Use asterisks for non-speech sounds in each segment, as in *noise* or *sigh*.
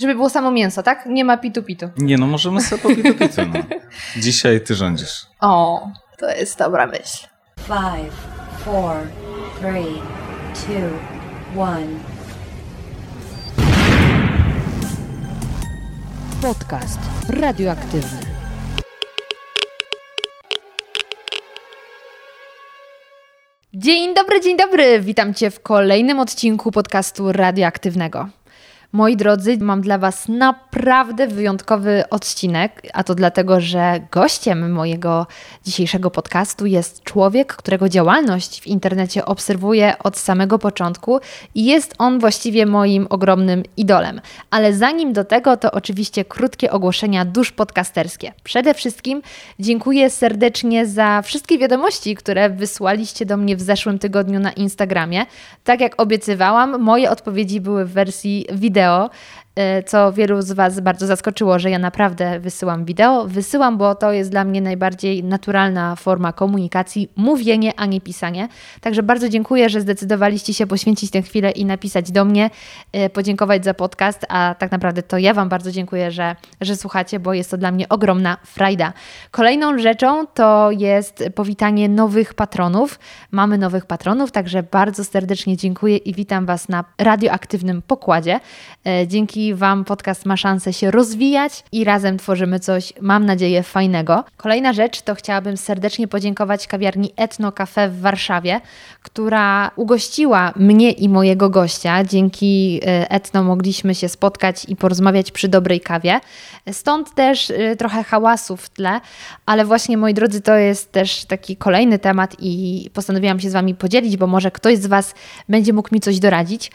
Żeby było samo mięso, tak? Nie ma pitu-pitu. Nie, no możemy sobie po pitu-pitu. No. *laughs* Dzisiaj ty rządzisz. O, to jest dobra myśl. Five, four, three, two, one. Podcast radioaktywny. Dzień dobry, dzień dobry. Witam Cię w kolejnym odcinku podcastu radioaktywnego. Moi drodzy, mam dla Was naprawdę wyjątkowy odcinek, a to dlatego, że gościem mojego dzisiejszego podcastu jest człowiek, którego działalność w internecie obserwuję od samego początku i jest on właściwie moim ogromnym idolem. Ale zanim do tego, to oczywiście krótkie ogłoszenia dusz podcasterskie. Przede wszystkim dziękuję serdecznie za wszystkie wiadomości, które wysłaliście do mnie w zeszłym tygodniu na Instagramie. Tak jak obiecywałam, moje odpowiedzi były w wersji wideo wideo, y, co wielu z Was bardzo zaskoczyło, że ja naprawdę wysyłam wideo. Wysyłam, bo to jest dla mnie najbardziej naturalna forma komunikacji, mówienie, a nie pisanie. Także bardzo dziękuję, że zdecydowaliście się poświęcić tę chwilę i napisać do mnie, y, podziękować za podcast, a tak naprawdę to ja Wam bardzo dziękuję, że, że słuchacie, bo jest to dla mnie ogromna frajda. Kolejną rzeczą to jest powitanie nowych patronów. Mamy nowych patronów, także bardzo serdecznie dziękuję i witam Was na radioaktywnym pokładzie. E, dzięki Wam podcast ma szansę się rozwijać i razem tworzymy coś, mam nadzieję, fajnego. Kolejna rzecz to chciałabym serdecznie podziękować kawiarni Etno Cafe w Warszawie, która ugościła mnie i mojego gościa. Dzięki e, Etno mogliśmy się spotkać i porozmawiać przy dobrej kawie. Stąd też e, trochę hałasu w tle, ale właśnie moi drodzy, to jest też taki kolejny temat i postanowiłam się z Wami podzielić, bo może ktoś z Was będzie mógł mi coś doradzić.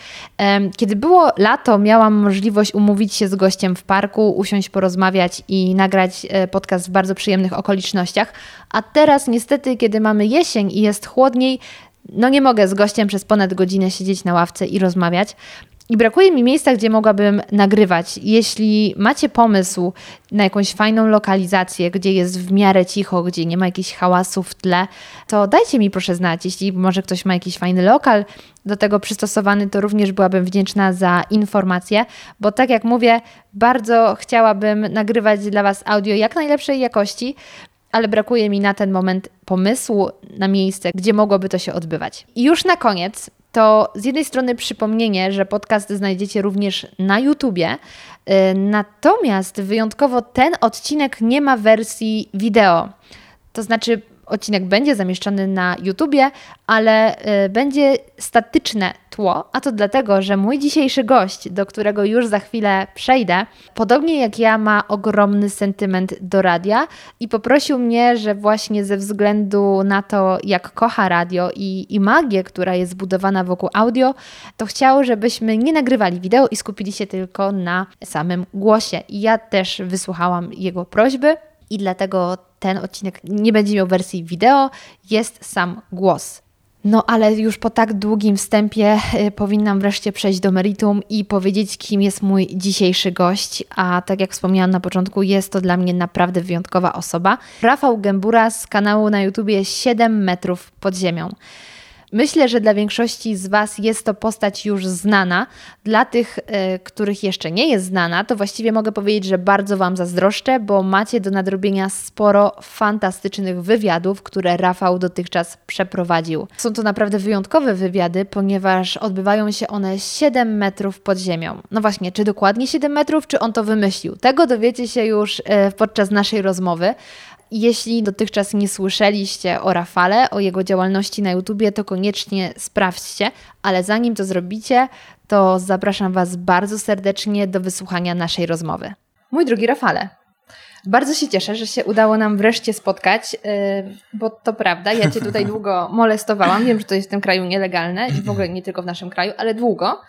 Kiedy było lato, miałam możliwość umówić się z gościem w parku, usiąść, porozmawiać i nagrać e, podcast w bardzo przyjemnych okolicznościach. A teraz, niestety, kiedy mamy jesień i jest chłodniej, no nie mogę z gościem przez ponad godzinę siedzieć na ławce i rozmawiać. I brakuje mi miejsca, gdzie mogłabym nagrywać. Jeśli macie pomysł na jakąś fajną lokalizację, gdzie jest w miarę cicho, gdzie nie ma jakichś hałasów w tle, to dajcie mi proszę znać. Jeśli może ktoś ma jakiś fajny lokal do tego przystosowany, to również byłabym wdzięczna za informacje, bo tak jak mówię, bardzo chciałabym nagrywać dla Was audio jak najlepszej jakości, ale brakuje mi na ten moment pomysłu na miejsce, gdzie mogłoby to się odbywać. I już na koniec to z jednej strony przypomnienie, że podcast znajdziecie również na YouTubie, y, natomiast wyjątkowo ten odcinek nie ma wersji wideo. To znaczy, odcinek będzie zamieszczony na YouTubie, ale y, będzie statyczne tło, a to dlatego, że mój dzisiejszy gość, do którego już za chwilę przejdę, podobnie jak ja ma ogromny sentyment do radia i poprosił mnie, że właśnie ze względu na to, jak kocha radio i, i magię, która jest zbudowana wokół audio, to chciał, żebyśmy nie nagrywali wideo i skupili się tylko na samym głosie. I ja też wysłuchałam jego prośby i dlatego ten odcinek nie będzie miał wersji wideo, jest sam głos. No ale już po tak długim wstępie y, powinnam wreszcie przejść do meritum i powiedzieć, kim jest mój dzisiejszy gość. A tak jak wspomniałam na początku, jest to dla mnie naprawdę wyjątkowa osoba. Rafał Gębura z kanału na YouTubie 7 metrów pod ziemią. Myślę, że dla większości z Was jest to postać już znana. Dla tych, y, których jeszcze nie jest znana, to właściwie mogę powiedzieć, że bardzo Wam zazdroszczę, bo macie do nadrobienia sporo fantastycznych wywiadów, które Rafał dotychczas przeprowadził. Są to naprawdę wyjątkowe wywiady, ponieważ odbywają się one 7 metrów pod ziemią. No właśnie, czy dokładnie 7 metrów, czy on to wymyślił? Tego dowiecie się już y, podczas naszej rozmowy. Jeśli dotychczas nie słyszeliście o Rafale, o jego działalności na YouTubie, to koniecznie sprawdźcie, ale zanim to zrobicie, to zapraszam Was bardzo serdecznie do wysłuchania naszej rozmowy. Mój drogi Rafale, bardzo się cieszę, że się udało nam wreszcie spotkać, yy, bo to prawda, ja Cię tutaj *laughs* długo molestowałam. Wiem, że to jest w tym kraju nielegalne i w ogóle nie tylko w naszym kraju, ale długo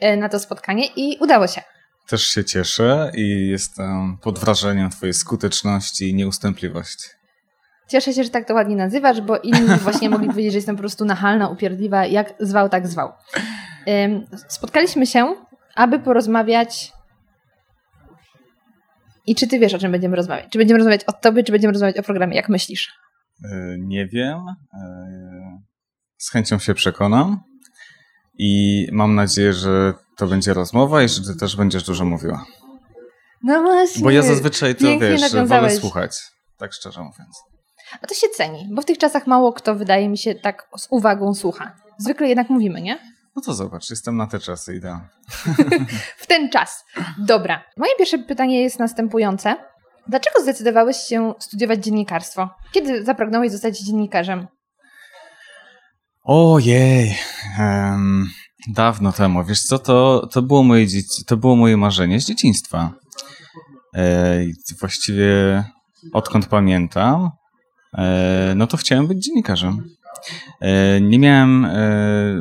yy, na to spotkanie i udało się. Też się cieszę i jestem pod wrażeniem Twojej skuteczności i nieustępliwości. Cieszę się, że tak to ładnie nazywasz, bo inni *laughs* właśnie mogli powiedzieć, że jestem po prostu nachalna, upierdliwa, jak zwał, tak zwał. Spotkaliśmy się, aby porozmawiać. I czy ty wiesz, o czym będziemy rozmawiać? Czy będziemy rozmawiać o tobie, czy będziemy rozmawiać o programie? Jak myślisz? E, nie wiem. E, z chęcią się przekonam. I mam nadzieję, że to będzie rozmowa i że ty też będziesz dużo mówiła. No właśnie. Bo ja zazwyczaj to, Pięknie wiesz, wolę nawiązałeś. słuchać. Tak szczerze mówiąc. A to się ceni, bo w tych czasach mało kto, wydaje mi się, tak z uwagą słucha. Zwykle jednak mówimy, nie? No to zobacz, jestem na te czasy idealny. *laughs* W ten czas. Dobra. Moje pierwsze pytanie jest następujące. Dlaczego zdecydowałeś się studiować dziennikarstwo? Kiedy zapragnąłeś zostać dziennikarzem? Ojej, em, dawno temu. Wiesz co, to, to, było moje dzieci, to było moje marzenie z dzieciństwa. E, właściwie odkąd pamiętam, e, no to chciałem być dziennikarzem. E, nie miałem e,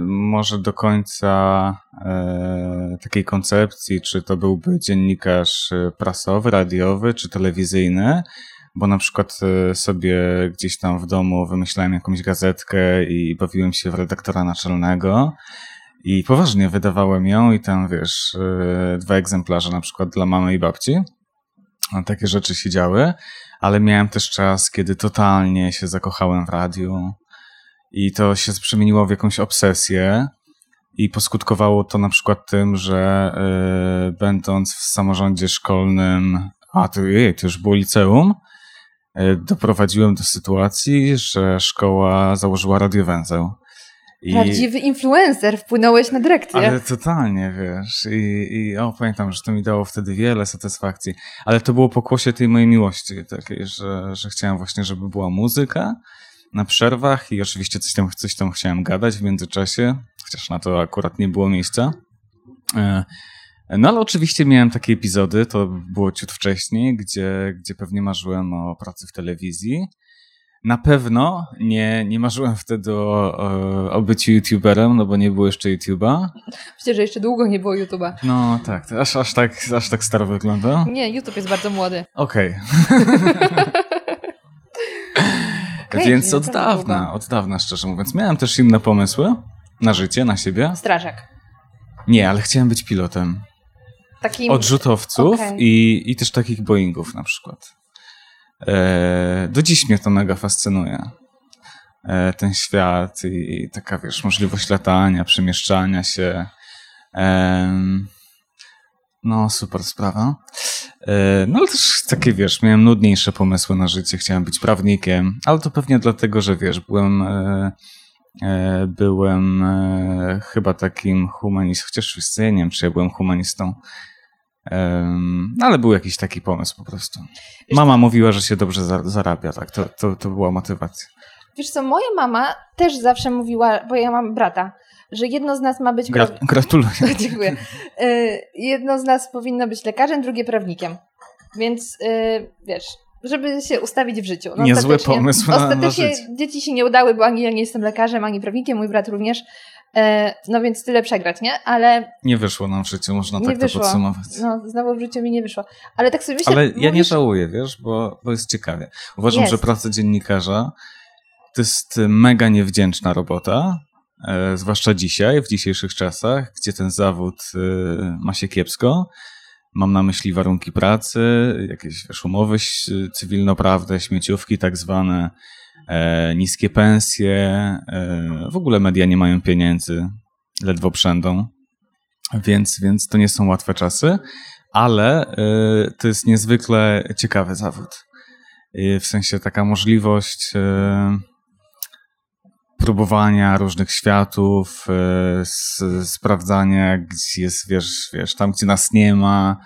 może do końca e, takiej koncepcji, czy to byłby dziennikarz prasowy, radiowy, czy telewizyjny, bo na przykład e, sobie gdzieś tam w domu wymyślałem jakąś gazetkę i bawiłem się w redaktora naczelnego. I poważnie wydawałem ją i tam, wiesz, e, dwa egzemplarze na przykład dla mamy i babci. Takie rzeczy się działy, ale miałem też czas, kiedy totalnie się zakochałem w radiu i to się przemieniło w jakąś obsesję i poskutkowało to na przykład tym, że e, będąc w samorządzie szkolnym, a to, jej, to już było liceum, doprowadziłem do sytuacji, że szkoła założyła radiowęzeł. I- Prawdziwy influencer, wpłynąłeś na dyrekcję. ale totalnie, wiesz. I, I o, pamiętam, że to mi dało wtedy wiele satysfakcji. Ale to było pokłosie tej mojej miłości, takiej, że, że chciałem właśnie, żeby była muzyka na przerwach i oczywiście coś tam, coś tam chciałem gadać w międzyczasie, chociaż na to akurat nie było miejsca. No ale oczywiście miałem takie epizody, to było ciut wcześniej, gdzie, gdzie pewnie marzyłem o pracy w telewizji. Na pewno nie, nie marzyłem wtedy o, o, o byciu youtuberem, no bo nie było jeszcze YouTube'a. Myślę, że jeszcze długo nie było YouTube'a. No tak, aż, aż tak, aż tak staro wygląda. Nie, YouTube jest bardzo młody. Okej. *laughs* Okej, Więc czyli od naprawdę dawna, długo. od dawna szczerze mówiąc. Miałem też inne pomysły na życie, na siebie. Strażak. Nie, ale chciałem być pilotem. Takim... Odrzutowców Okej. i, i też takich Boeingów na przykład. E, do dziś mnie to mega fascynuje. E, ten świat i, i taka, wiesz, możliwość latania, przemieszczania się. Em, no, super sprawa. E, No ale też takie, wiesz, miałem nudniejsze pomysły na życie, chciałem być prawnikiem, ale to pewnie dlatego, że wiesz, byłem, e, e, byłem e, chyba takim humanistą, chociaż co, ja nie wiem, czy ja byłem humanistą, no, ale był jakiś taki pomysł po prostu. Mama mówiła, że się dobrze za- zarabia, tak, to, to, to była motywacja. Wiesz co, moja mama też zawsze mówiła, bo ja mam brata, że jedno z nas ma być... Gra- gratuluję. *laughs* Dziękuję. Y, jedno z nas powinno być lekarzem, drugie prawnikiem. Więc wiesz, żeby się ustawić w życiu. Niezły ostatecznie- pomysł na- Ostatecznie dzieci się nie udały, bo ani ja nie jestem lekarzem, ani prawnikiem, mój brat również. E, no więc tyle przegrać, nie? Ale Nie wyszło nam w życiu, można tak wyszło. to podsumować. No, znowu w życiu mi nie wyszło. Ale tak sobie myślę... Ale ja nie mówisz- żałuję, wiesz, bo, bo jest ciekawie. Uważam, Jest. że praca dziennikarza to jest mega niewdzięczna robota, e, zwłaszcza dzisiaj, w dzisiejszych czasach, gdzie ten zawód e, ma się kiepsko. Mam na myśli warunki pracy, jakieś wiesz, umowy cywilnoprawne, śmieciówki tak zwane, e, niskie pensje, e, w ogóle media nie mają pieniędzy, ledwo przędą, więc, więc to nie są łatwe czasy ale y, to jest niezwykle ciekawy zawód. Y, w sensie taka możliwość y, próbowania różnych światów, s, sprawdzania, gdzie jest, wiesz, wiesz, tam gdzie nas nie ma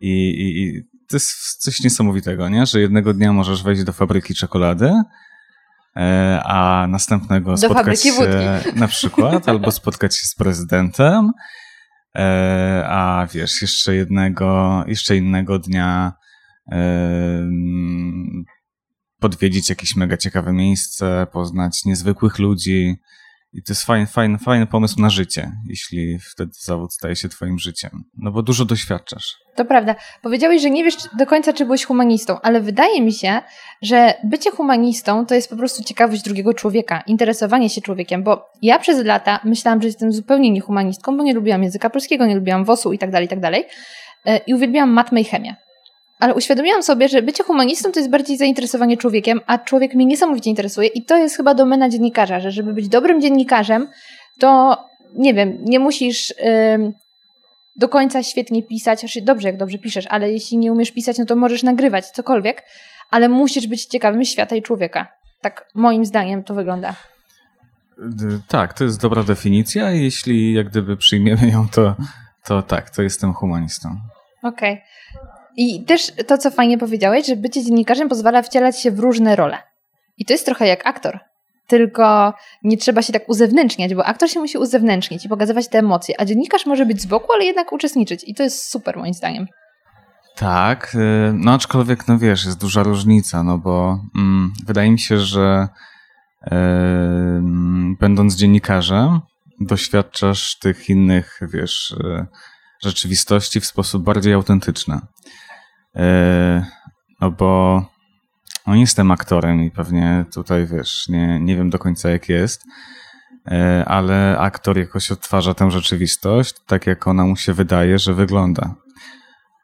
i, i, i to jest coś niesamowitego, nie? Że jednego dnia możesz wejść do fabryki czekolady, e, a następnego Do spotkać się wódki. na przykład, *laughs* albo spotkać się z prezydentem, E, a wiesz, jeszcze jednego, jeszcze innego dnia podwiedzić jakieś mega ciekawe miejsce, poznać niezwykłych ludzi. I to jest fajny, fajny, fajny pomysł na życie, jeśli wtedy zawód staje się twoim życiem. No bo dużo doświadczasz. To prawda. Powiedziałeś, że nie wiesz do końca, czy byłeś humanistą, ale wydaje mi się, że bycie humanistą to jest po prostu ciekawość drugiego człowieka, interesowanie się człowiekiem, bo ja przez lata myślałam, że jestem zupełnie nie humanistką, bo nie lubiłam języka polskiego, nie lubiłam WOS-u i tak dalej, tak. E, I uwielbiałam matmę i chemię. Ale uświadomiłam sobie, że bycie humanistą to jest bardziej zainteresowanie człowiekiem, a człowiek mnie niesamowicie interesuje i to jest chyba domena dziennikarza, że żeby być dobrym dziennikarzem, to nie wiem, nie musisz do końca świetnie pisać, znaczy dobrze jak dobrze piszesz, ale jeśli nie umiesz pisać, no to możesz nagrywać cokolwiek, ale musisz być ciekawym świata i człowieka. Tak moim zdaniem to wygląda. Tak, to jest dobra definicja. Jeśli jak gdyby przyjmiemy ją, to, to tak, to jestem humanistą. Okej. Okay. I też to, co fajnie powiedziałeś, że bycie dziennikarzem pozwala wcielać się w różne role. I to jest trochę jak aktor. Tylko nie trzeba się tak uzewnętrzniać, bo aktor się musi uzewnętrznić i pokazywać te emocje, a dziennikarz może być z boku, ale jednak uczestniczyć. I to jest super moim zdaniem. Tak, y, no aczkolwiek, no wiesz, jest duża różnica, no bo mm, wydaje mi się, że yy, będąc dziennikarzem, doświadczasz tych innych, wiesz, yy, rzeczywistości w sposób bardziej autentyczny. Yy, no bo no jestem aktorem i pewnie tutaj, wiesz, nie, nie wiem do końca jak jest, ale aktor jakoś odtwarza tę rzeczywistość tak, jak ona mu się wydaje, że wygląda.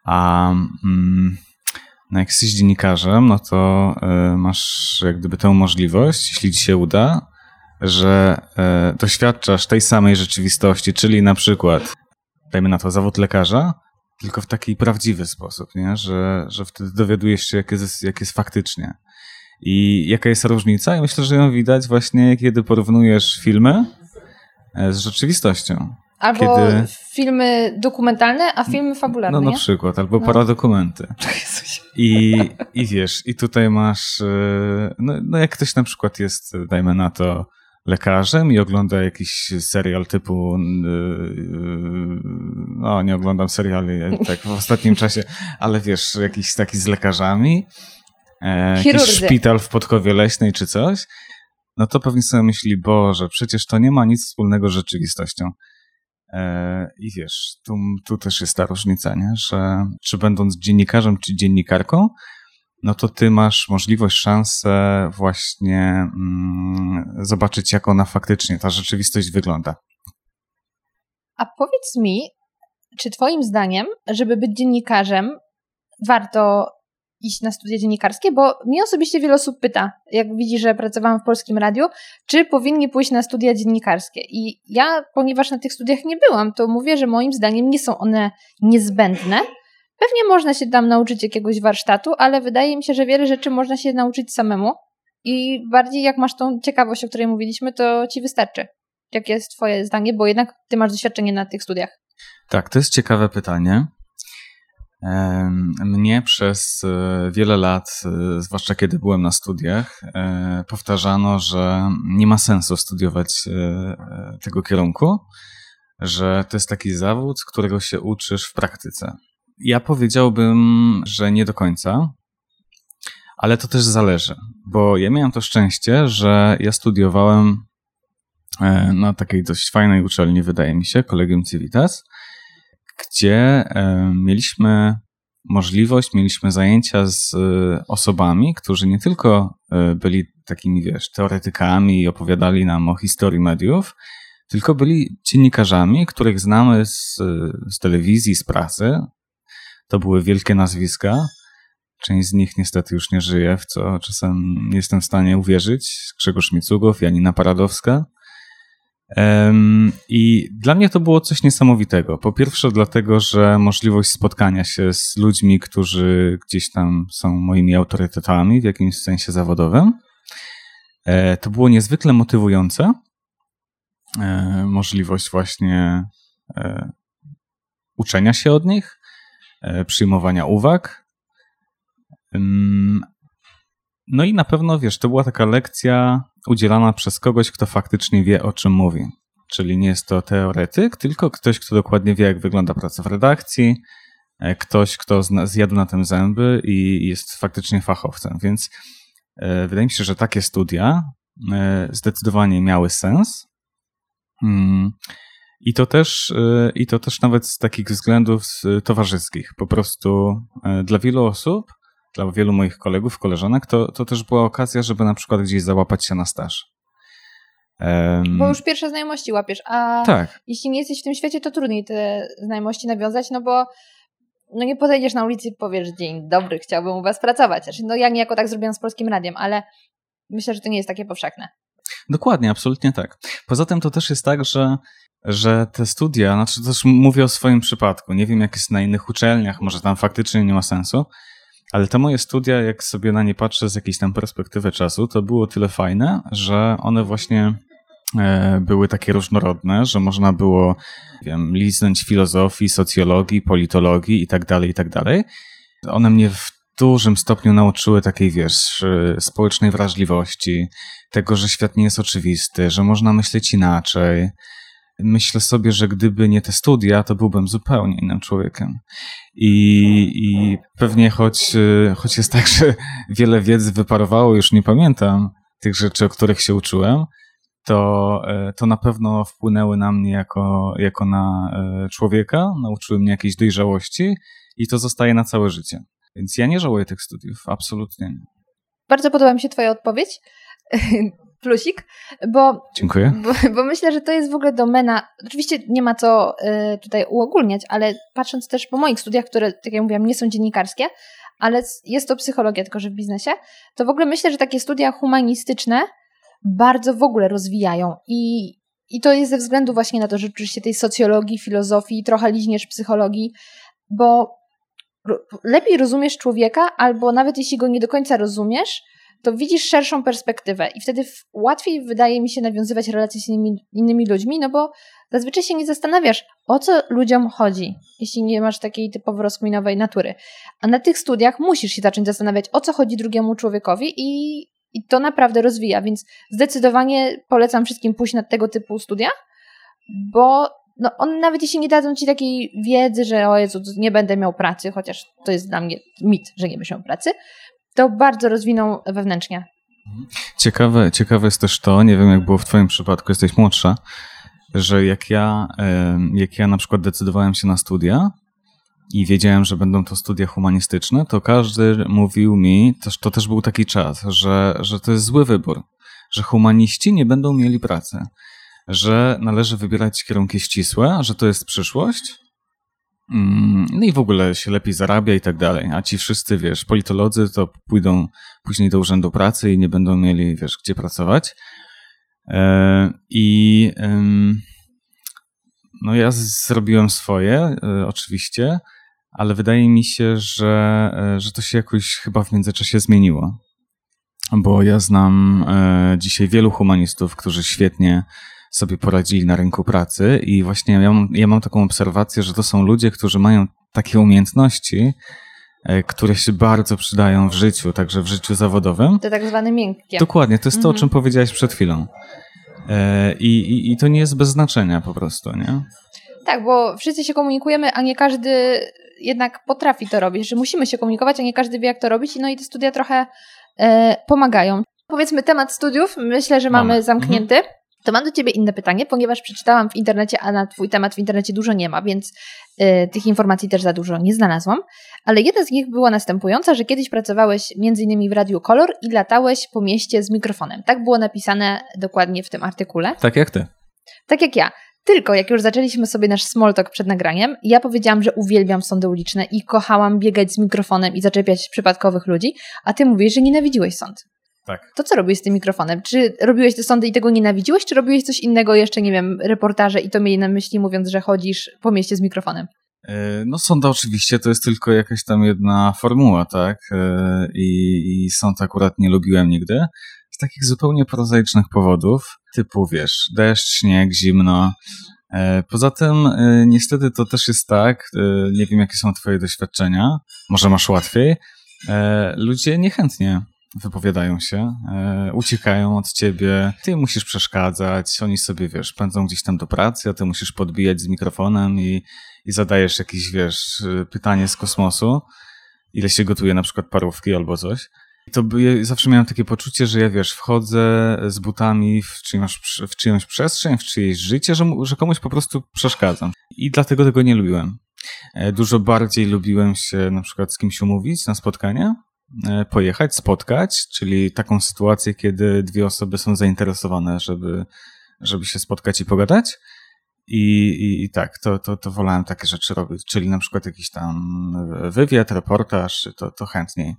A mm, no jak jesteś dziennikarzem, no to y, masz jak gdyby tę możliwość, jeśli ci się uda, że doświadczasz tej samej rzeczywistości, czyli na przykład, dajmy na to, zawód lekarza, tylko w taki prawdziwy sposób, nie? Że, że wtedy dowiadujesz się, jak jest, jak jest faktycznie. I jaka jest różnica? I myślę, że ją widać właśnie, kiedy porównujesz filmy e, z rzeczywistością. Albo kiedy... filmy dokumentalne, a filmy fabularne. No na przykład, albo no. paradokumenty. *laughs* I, I wiesz, i tutaj masz, e, no, no jak ktoś na przykład jest, dajmy na to, lekarzem i ogląda jakiś serial typu, no nie oglądam seriali tak w ostatnim czasie, ale wiesz, jakiś taki z lekarzami, e, jakiś szpital w Podkowie Leśnej czy coś, no to pewnie sobie myśli, Boże, przecież to nie ma nic wspólnego z rzeczywistością. E, I wiesz, tu, tu też jest ta różnica, nie? że czy będąc dziennikarzem czy dziennikarką, no to ty masz możliwość, szansę właśnie mm, zobaczyć, jak ona faktycznie, ta rzeczywistość wygląda. A powiedz mi, czy Twoim zdaniem, żeby być dziennikarzem, warto iść na studia dziennikarskie? Bo mnie osobiście wiele osób pyta, jak widzi, że pracowałam w polskim radiu, czy powinni pójść na studia dziennikarskie. I ja, ponieważ na tych studiach nie byłam, to mówię, że moim zdaniem nie są one niezbędne. Pewnie można się tam nauczyć jakiegoś warsztatu, ale wydaje mi się, że wiele rzeczy można się nauczyć samemu. I bardziej jak masz tą ciekawość, o której mówiliśmy, to ci wystarczy. Jakie jest Twoje zdanie, bo jednak Ty masz doświadczenie na tych studiach. Tak, to jest ciekawe pytanie. Mnie przez e, wiele lat, e, zwłaszcza kiedy byłem na studiach, e, powtarzano, że nie ma sensu studiować tego kierunku, że to jest taki zawód, którego się uczysz w praktyce. Ja powiedziałbym, że nie do końca, ale to też zależy, bo ja miałem to szczęście, że ja studiowałem na takiej dość fajnej uczelni, wydaje mi się, Kolegium Civitas, gdzie mieliśmy możliwość, mieliśmy zajęcia z e, osobami, którzy nie tylko e, byli takimi, wiesz, teoretykami i opowiadali nam o historii mediów, tylko byli dziennikarzami, których znamy z, z telewizji, z prasy. To były wielkie nazwiska. Część z nich niestety już nie żyje, w co czasem nie jestem w stanie uwierzyć. Grzegorz Micugow, Janina Paradowska. I dla mnie to było coś niesamowitego. Po pierwsze, dlatego, że możliwość spotkania się z ludźmi, którzy gdzieś tam są moimi autorytetami w jakimś sensie zawodowym, e, to było niezwykle motywujące. E, możliwość właśnie e, uczenia się od nich, przyjmowania uwag. No i na pewno, wiesz, to była taka lekcja udzielana przez kogoś, kto faktycznie wie, o czym mówi. Czyli nie jest to teoretyk, tylko ktoś, kto dokładnie wie, jak wygląda praca w redakcji, e, ktoś, kto zjadł na tym zęby i jest faktycznie fachowcem. Więc e, wydaje mi się, że takie studia e, zdecydowanie miały sens. I to też, i to też nawet z takich względów towarzyskich. Po prostu dla wielu osób dla wielu moich kolegów, koleżanek, to, to też była okazja, żeby na przykład gdzieś załapać się na staż. Um, bo już pierwsze znajomości łapiesz, a tak. jeśli nie jesteś w tym świecie, to trudniej te znajomości nawiązać, no bo no nie podejdziesz na ulicy i powiesz dzień dobry, chciałbym u was pracować. Znaczy, no ja niejako tak zrobiłam z Polskim Radiem, ale myślę, że to nie jest takie powszechne. Dokładnie, absolutnie tak. Poza tym to też jest tak, że że te studia, znaczy też mówię o swoim przypadku, nie wiem jak jest na innych uczelniach, może tam faktycznie nie ma sensu, ale te moje studia, jak sobie na nie patrzę z jakiejś tam perspektywy czasu, to było tyle fajne, że one właśnie e, były takie różnorodne, że można było, wiem, liznąć filozofii, socjologii, politologii i tak dalej, i tak dalej. One mnie w dużym stopniu nauczyły takiej, wiesz, e, społecznej wrażliwości, tego, że świat nie jest oczywisty, że można myśleć inaczej. Myślę sobie, że gdyby nie te studia, to byłbym zupełnie innym człowiekiem. I, i pewnie choć, e, choć jest tak, *laughs* że wiele wiedzy wyparowało, już nie pamiętam tych rzeczy, o których się uczyłem, to, e, to na pewno wpłynęły na mnie jako, jako na człowieka, nauczyły mnie jakiejś dojrzałości i to zostaje na całe życie. Więc ja nie żałuję tych studiów, absolutnie nie. Bardzo podoba mi się Twoja odpowiedź. *laughs* Plusik, bo, Dziękuję. Bo, bo, myślę, że to jest w ogóle domena. Oczywiście nie ma co y, tutaj uogólniać, ale patrząc też po moich studiach, które, tak jak mówiłam, nie są dziennikarskie, ale jest to psychologia, tylko że w biznesie, to w ogóle myślę, że takie studia humanistyczne bardzo w ogóle rozwijają i, i to jest ze względu właśnie na to, że się tej socjologii, filozofii, trochę liźniesz psychologii, bo lepiej rozumiesz człowieka, albo nawet jeśli go nie do końca rozumiesz, to widzisz szerszą perspektywę i wtedy łatwiej wydaje mi się nawiązywać relacje z innymi, innymi ludźmi, no bo zazwyczaj się nie zastanawiasz, o co ludziom chodzi, jeśli nie masz takiej typowo rozkminowej natury. A na tych studiach musisz się zacząć zastanawiać, o co chodzi drugiemu człowiekowi i, i to naprawdę rozwija, więc zdecydowanie polecam wszystkim pójść na tego typu studia, bo no on nawet jeśli nie dadzą ci takiej wiedzy, że o Jezu, nie będę miał pracy, chociaż to jest dla mnie mit, że nie będziesz miał pracy, to bardzo rozwiną wewnętrznie. Ciekawe, ciekawe jest też to, nie wiem jak było w twoim przypadku, jesteś młodsza, że jak ja, jak ja na przykład decydowałem się na studia i wiedziałem, że będą to studia humanistyczne, to każdy mówił mi, też, to też był taki czas, że, że to jest zły wybór, że humaniści nie będą mieli pracy że należy wybierać kierunki ścisłe, że to jest przyszłość. Mm, no i w ogóle się lepiej zarabia i tak dalej. A ci wszyscy, wiesz, politolodzy to pójdą później do urzędu pracy i nie będą mieli, wiesz, gdzie pracować. E, I no ja zrobiłem swoje, e, oczywiście, ale wydaje mi się, że, e, że to się jakoś chyba w międzyczasie zmieniło. Bo ja znam dzisiaj wielu humanistów, którzy świetnie sobie poradzili na rynku pracy i właśnie ja mam, ja mam taką obserwację, że to są ludzie, którzy mają takie umiejętności, e, które się bardzo przydają w życiu, także w życiu zawodowym. To tak zwane miękkie. Dokładnie, to jest to, o czym mhm. powiedziałeś przed chwilą. E, I, i, I to nie jest bez znaczenia po prostu, nie? Tak, bo wszyscy się komunikujemy, a nie każdy jednak potrafi to robić, że musimy się komunikować, a nie każdy wie, jak to robić. No i te studia trochę e, pomagają. Powiedzmy temat studiów, myślę, że mamy, mamy. zamknięty. Mhm. To mam do Ciebie inne pytanie, ponieważ przeczytałam w internecie, a na Twój temat w internecie dużo nie ma, więc y, tych informacji też za dużo nie znalazłam. Ale jedna z nich była następująca, że kiedyś pracowałeś m.in. w Radiu Kolor i latałeś po mieście z mikrofonem. Tak było napisane dokładnie w tym artykule. Tak jak Ty. Tak jak ja. Tylko jak już zaczęliśmy sobie nasz small talk przed nagraniem, ja powiedziałam, że uwielbiam sądy uliczne i kochałam biegać z mikrofonem i zaczepiać przypadkowych ludzi, a ty mówisz, że nienawidziłeś sąd. Tak. To co robiłeś z tym mikrofonem? Czy robiłeś te sądy i tego nienawidziłeś, czy robiłeś coś innego jeszcze, nie wiem, reportaże i to mieli na myśli mówiąc, że chodzisz po mieście z mikrofonem? E, no sąda oczywiście to jest tylko jakaś tam jedna formuła, tak? E, I, i sąd akurat nie lubiłem nigdy. Z takich zupełnie prozaicznych powodów, typu wiesz, deszcz, śnieg, zimno. E, poza tym niestety to też jest tak, nie wiem jakie są twoje doświadczenia, może masz łatwiej, ludzie niechętnie wypowiadają się, e, uciekają od ciebie, ty musisz przeszkadzać, oni sobie, wiesz, pędzą gdzieś tam do pracy, a ty musisz podbijać z mikrofonem i, i zadajesz jakieś, wiesz, pytanie z kosmosu, ile się gotuje na przykład parówki albo coś. I to by, zawsze miałem takie poczucie, że ja, wiesz, wchodzę z butami w czyjąś, w czyjąś przestrzeń, w czyjeś życie, że, że komuś po prostu przeszkadzam. I dlatego tego nie lubiłem. E, dużo bardziej lubiłem się na przykład z kimś umówić na spotkanie, E, pojechać, spotkać, czyli taką sytuację, kiedy dwie osoby są zainteresowane, żeby, żeby się spotkać i pogadać. I, i, i tak, to, to, to wolałem takie rzeczy robić, czyli na przykład jakiś tam wywiad, reportaż, to, to chętniej.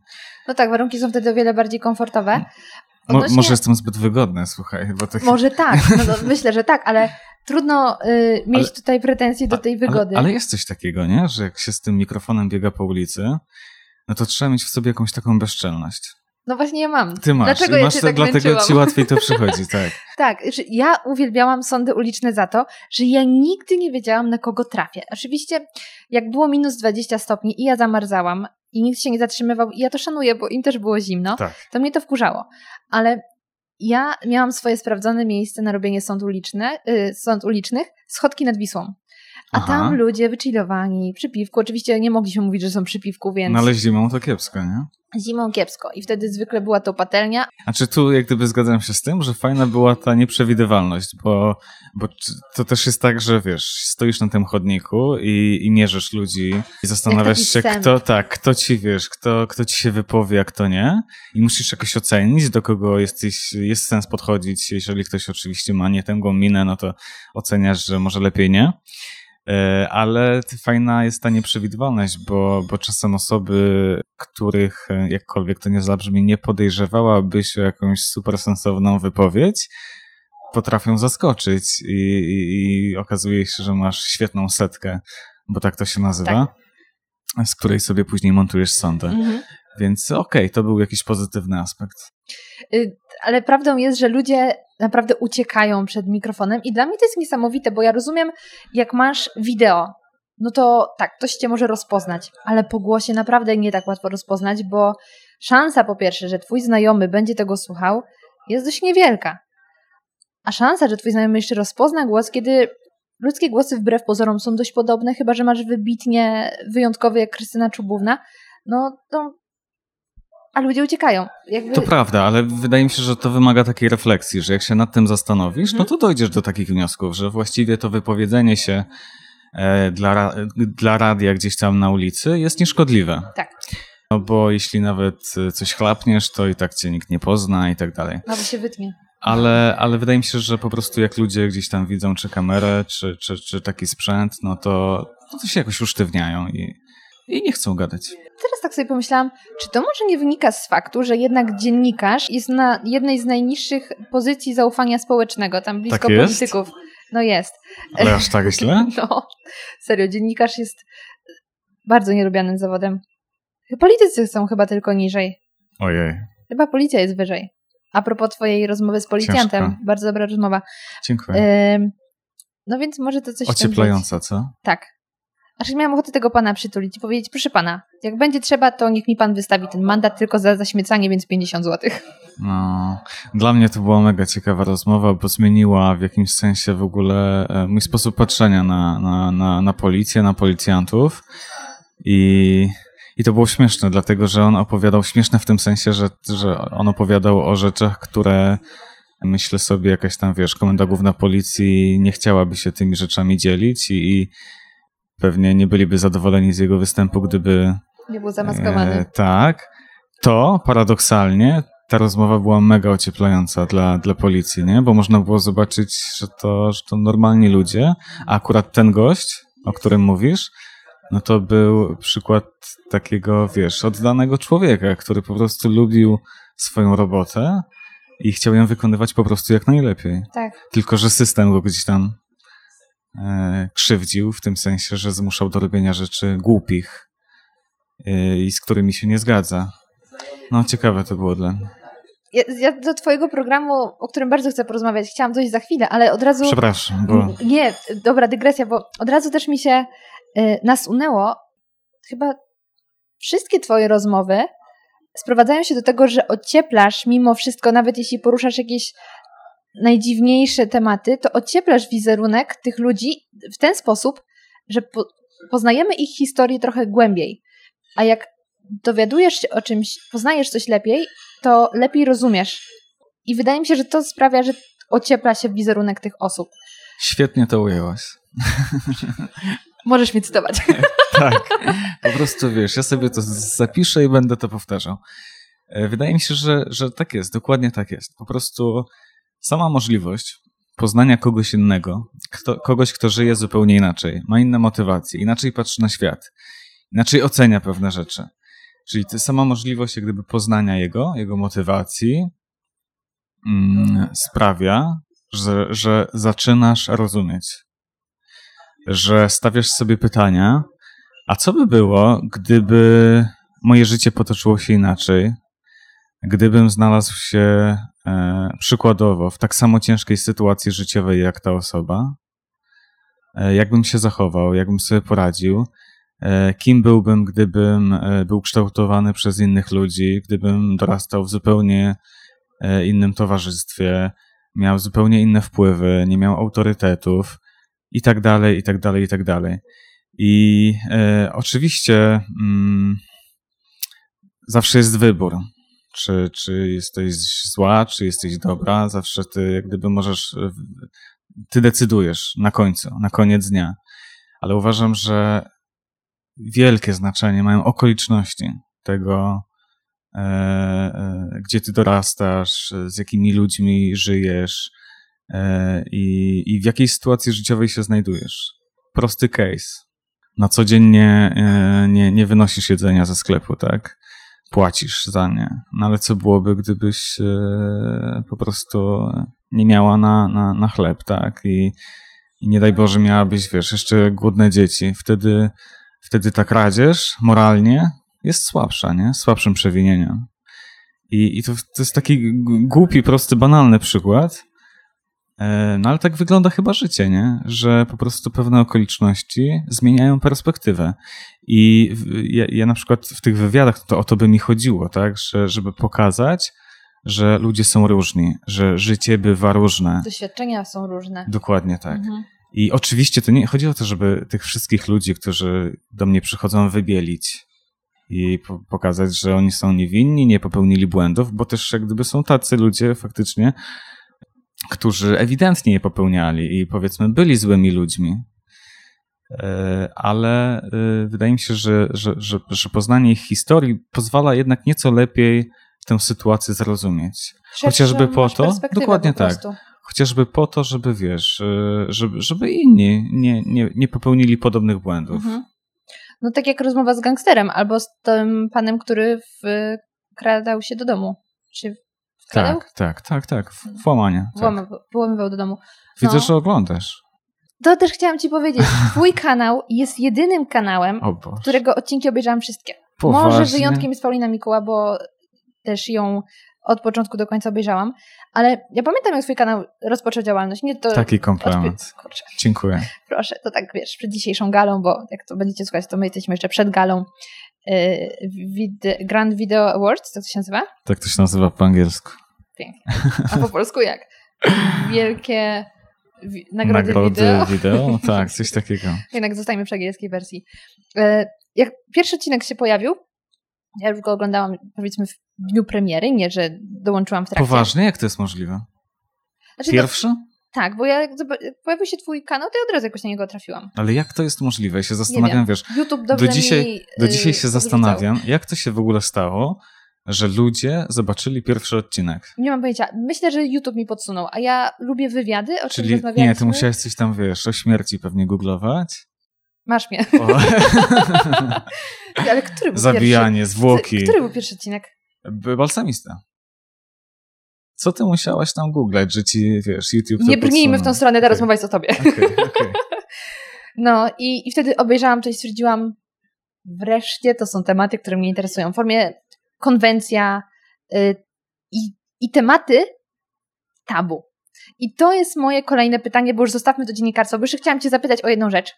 No tak, warunki są wtedy o wiele bardziej komfortowe. Mo, Odnośnie- może jestem zbyt wygodny, słuchaj, bo tak... Może tak, no, no, *laughs* myślę, że tak, ale trudno y, mieć Ale- tutaj pretensje do tej wygody. Ale, ale jest coś takiego, nie? Że jak się z tym mikrofonem biega po ulicy, no to trzeba mieć w sobie jakąś taką bezczelność. No właśnie ja mam. Ty masz, Dlaczego i ja masz cię to, tak dlatego męczyłam? ci łatwiej to *laughs* przychodzi, tak. Tak, ja uwielbiałam sądy uliczne za to, że ja nigdy nie wiedziałam, na kogo trafię. Oczywiście, jak było minus 20 stopni i ja zamarzałam i nikt się nie zatrzymywał, i ja to szanuję, bo im też było zimno, Tak. to mnie to wkurzało. Ale ja miałam swoje sprawdzone miejsce na robienie sąd, uliczne, y, sąd ulicznych, schodki nad Wisłą. A Aha. tam ludzie wychillowani, przy piwku. Oczywiście nie mogliśmy mówić, że są przy piwku, więc No ale zimą to kiepsko, nie? zimą kiepsko. I wtedy zwykle była to patelnia. A czy tu jak gdyby zgadzam się z tym, że fajna była ta nieprzewidywalność, bo, bo to też jest tak, że wiesz, stoisz na tym chodniku i, i mierzysz ludzi i zastanawiasz się, sen. kto tak, kto ci wiesz, kto, kto ci się wypowie, a kto nie. I musisz jakoś ocenić, do kogo jesteś, jest sens podchodzić. Jeżeli ktoś oczywiście ma nie tęgą minę, no to oceniasz, że może lepiej nie. E, Ale fajna jest ta nieprzewidywalność, bo, bo czasem osoby, których e, jakkolwiek to nie zabrzmi, nie podejrzewałabyś o jakąś super sensowną wypowiedź, potrafią zaskoczyć i, i, i okazuje się, że masz świetną setkę, bo tak to się nazywa, z której sobie później montujesz sądę. Mhm. Więc okej, to był jakiś pozytywny aspekt. Y, Ale prawdą jest, że ludzie naprawdę uciekają przed mikrofonem i dla mnie to jest niesamowite, bo ja rozumiem, jak masz wideo, no to tak, ktoś cię może rozpoznać, ale po głosie naprawdę nie tak łatwo rozpoznać, bo szansa po pierwsze, że twój znajomy będzie tego słuchał, jest dość niewielka. A szansa, że twój znajomy jeszcze rozpozna głos, kiedy ludzkie głosy wbrew pozorom są dość podobne, chyba że masz wybitnie wyjątkowy jak Krystyna Czubówna, no to... A ludzie uciekają. Jakby... To prawda, ale wydaje mi się, że to wymaga takiej refleksji, że jak się nad tym zastanowisz, no to dojdziesz do takich wniosków, że właściwie to wypowiedzenie się e, dla, dla radia gdzieś tam na ulicy jest nieszkodliwe. Tak. No bo jeśli nawet e, coś chlapniesz, to i tak cię nikt nie pozna i tak dalej. Nawet się wytnie. Ale, ale wydaje mi się, że po prostu jak ludzie gdzieś tam widzą czy kamerę, czy, czy, czy taki sprzęt, no to, no to się jakoś usztywniają i, i nie chcą gadać. Teraz tak sobie pomyślałam, czy to może nie wynika z faktu, że jednak dziennikarz jest na jednej z najniższych pozycji zaufania społecznego, tam blisko Tak polityków. No jest. Ale aż tak źle? *laughs* No, serio, dziennikarz jest bardzo nielubianym zawodem. Politycy są chyba tylko niżej. Ojej, Chyba policja jest wyżej. A propos twojej rozmowy z policjantem, Ciężko. bardzo dobra rozmowa. dziękuję. Ym, no więc może to coś. Ocieplająca, co? Tak. Znaczy miałam ochotę tego pana przytulić i powiedzieć, proszę pana, jak będzie trzeba, to niech mi pan wystawi ten mandat tylko za zaśmiecanie, więc 50 zł. No, dla mnie to była mega ciekawa rozmowa, bo zmieniła w jakimś sensie w ogóle e, mój sposób patrzenia na, na, na, na policję, na policjantów. I, I to było śmieszne, dlatego że on opowiadał, śmieszne w tym sensie, że, że on opowiadał o rzeczach, które myślę sobie, jakaś tam, wiesz, komenda główna policji nie chciałaby się tymi rzeczami dzielić i, i pewnie nie byliby zadowoleni z jego występu, gdyby Nie był zamaskowany. E, tak. To paradoksalnie ta rozmowa była mega ocieplająca dla, dla policji, nie? Bo można było zobaczyć, że to, że to normalni ludzie, a akurat ten gość, o którym mówisz, no to był przykład takiego, wiesz, oddanego człowieka, który po prostu lubił swoją robotę i chciał ją wykonywać po prostu jak najlepiej. Tak. Tylko, że system go gdzieś tam krzywdził, w tym sensie, że zmuszał do robienia rzeczy głupich e, i z którymi się nie zgadza. No, ciekawe to było dla mnie. Ja, ja do twojego programu, o którym bardzo chcę porozmawiać, chciałam dojść za chwilę, ale od razu... Przepraszam, bo Nie, dobra dygresja, bo od razu też mi się y, nasunęło, chyba wszystkie twoje rozmowy sprowadzają się do tego, że ocieplasz mimo wszystko, nawet jeśli poruszasz jakieś najdziwniejsze tematy, to ocieplasz wizerunek tych ludzi w ten sposób, że po, poznajemy ich historię trochę głębiej. A jak dowiadujesz się o czymś, poznajesz coś lepiej, to lepiej rozumiesz. I wydaje mi się, że to sprawia, że ociepla się wizerunek tych osób. świetnie to ujęłaś. *laughs* Możesz mnie cytować. *laughs* Tak, po prostu wiesz, ja sobie to zapiszę i będę to powtarzał. E, Wydaje mi się, że, że tak jest, dokładnie tak jest. Po prostu sama możliwość poznania kogoś innego, kto, kogoś, kto żyje zupełnie inaczej, ma inne motywacje, inaczej patrzy na świat, inaczej ocenia pewne rzeczy. Czyli to sama możliwość jak gdyby poznania jego, jego motywacji, mm, sprawia, że, że zaczynasz rozumieć. Że stawiasz sobie pytania, a co by było, gdyby moje życie potoczyło się inaczej? Gdybym znalazł się e, przykładowo w tak samo ciężkiej sytuacji życiowej jak ta osoba, e, jakbym się zachował, jakbym sobie poradził, e, kim byłbym, gdybym był kształtowany przez innych ludzi, gdybym dorastał w zupełnie innym towarzystwie, miał zupełnie inne wpływy, nie miał autorytetów i tak dalej, i tak dalej, i tak dalej. I oczywiście mm, zawsze jest wybór. Czy, czy jesteś zła, czy jesteś dobra, zawsze ty jak gdyby możesz, ty decydujesz na końcu, na koniec dnia. Ale uważam, że wielkie znaczenie mają okoliczności tego, e, e, gdzie ty dorastasz, z jakimi ludźmi żyjesz e, i, i w jakiej sytuacji życiowej się znajdujesz. Prosty case. Na co dzień nie, nie, nie wynosisz jedzenia ze sklepu, tak? Płacisz za nie. No ale co byłoby, gdybyś e, po prostu nie miała na, na, na chleb, tak? I, I nie daj Boże miałabyś, wiesz, jeszcze głodne dzieci. Wtedy, wtedy ta kradzież moralnie jest słabsza, nie? Słabszym przewinieniem. I, i to, to jest taki głupi, prosty, banalny przykład. E, No ale tak wygląda chyba życie, nie? Że po prostu pewne okoliczności zmieniają perspektywę. I ja, ja na przykład w tych wywiadach to o to by mi chodziło, tak? Że, żeby pokazać, że ludzie są różni, że życie bywa różne. Doświadczenia są różne. Dokładnie tak. Mhm. I oczywiście to nie chodzi o to, żeby tych wszystkich ludzi, którzy do mnie przychodzą, wybielić i po pokazać, że oni są niewinni, nie popełnili błędów, bo też jak gdyby są tacy ludzie faktycznie, którzy ewidentnie je popełniali i powiedzmy byli złymi ludźmi. E, Ale e, wydaje mi się, że, że, że, że poznanie ich historii pozwala jednak nieco lepiej tę sytuację zrozumieć. Chociażby po to, dokładnie po tak. Chociażby po to, żeby wiesz, y, żeby, żeby inni nie, nie, nie popełnili podobnych błędów. Mhm. No tak jak rozmowa z gangsterem, albo z tym panem, który wkradał się do domu. Czy Tak, tak, tak, tak. w- Włamanie. Tak. Włamywał, włamywał do domu. Widzę, no. że oglądasz. To też chciałam ci powiedzieć. *laughs* Twój kanał jest jedynym kanałem, którego odcinki obejrzałam wszystkie. Poważnie? Może wyjątkiem jest Paulina Mikuła, bo też ją od początku do końca obejrzałam. Ale ja pamiętam, jak twój kanał rozpoczął działalność. Nie to Taki komplement. Kurczę, Dziękuję. proszę, to tak wiesz, przed dzisiejszą galą, bo jak to będziecie słuchać, to my jesteśmy jeszcze przed galą Grand Video Awards, tak to się nazywa? Tak to się nazywa po angielsku. Pięknie. A po polsku jak? Wielkie wi- nagrody, wideo. wideo? Tak, *laughs* coś takiego. Jednak zostajemy przy angielskiej wersji. E, Jak pierwszy odcinek się pojawił, ja już go oglądałam powiedzmy w dniu premiery, nie, że dołączyłam w trakcie. Poważnie? Jak to jest możliwe? Znaczy, Pierwszy? No, tak, bo ja jak pojawił się twój kanał, to ja od razu jakoś na niego trafiłam. Ale jak to jest możliwe? Ja się zastanawiam, wiesz, YouTube do dzisiaj, mi, do y, dzisiaj się zastanawiam, jak to się w ogóle stało, że ludzie zobaczyli pierwszy odcinek. Nie mam pojęcia. Myślę, że YouTube mi podsunął, a ja lubię wywiady, o czym Czyli rozmawialiśmy. nie, ty musiałeś coś tam, wiesz, o śmierci pewnie googlować. Masz mnie. *laughs* Ale który był zabijanie, pierwszy? zwłoki. Który był pierwszy odcinek? Balsamista. Co ty musiałaś tam googlać, że ci, wiesz, YouTube Nie brnijmy w tą stronę, teraz Okej. rozmawiać o tobie. Okej, okej. *laughs* No i, i wtedy obejrzałam to i stwierdziłam, wreszcie to są tematy, które mnie interesują. W formie konwencja y, i, i tematy tabu. I to jest moje kolejne pytanie, bo już zostawmy to dziennikarstwo, bo jeszcze chciałam cię zapytać o jedną rzecz.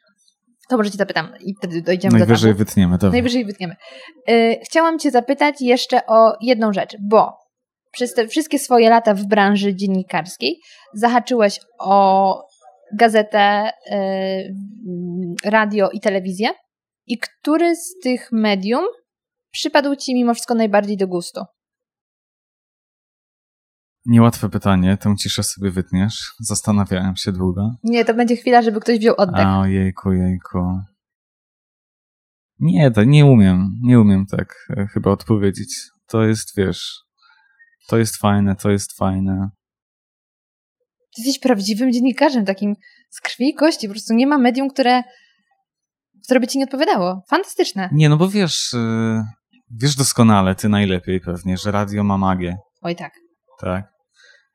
To może cię zapytam i wtedy dojdziemy Najwyżej do tabu. wytniemy. Najwyżej wytniemy. Y, chciałam cię zapytać jeszcze o jedną rzecz, bo przez te wszystkie swoje lata w branży dziennikarskiej zahaczyłeś o gazetę, y, mm, radio i telewizję. I który z tych medium przypadł ci mimo wszystko najbardziej do gustu? Niełatwe pytanie, tą ciszę sobie wytniesz. Zastanawiałem się długo. Nie, to będzie chwila, żeby ktoś wziął oddech. A, ojejku, jejku. Nie, to nie umiem, nie umiem tak e, chyba odpowiedzieć. To jest, wiesz, to jest fajne, to jest fajne. Ty jesteś prawdziwym dziennikarzem, takim z krwi i kości. Po prostu nie ma medium, które, które by ci nie odpowiadało. Fantastyczne. Nie, no bo wiesz, e, wiesz doskonale, ty najlepiej pewnie, że radio ma magię, Oj tak. tak?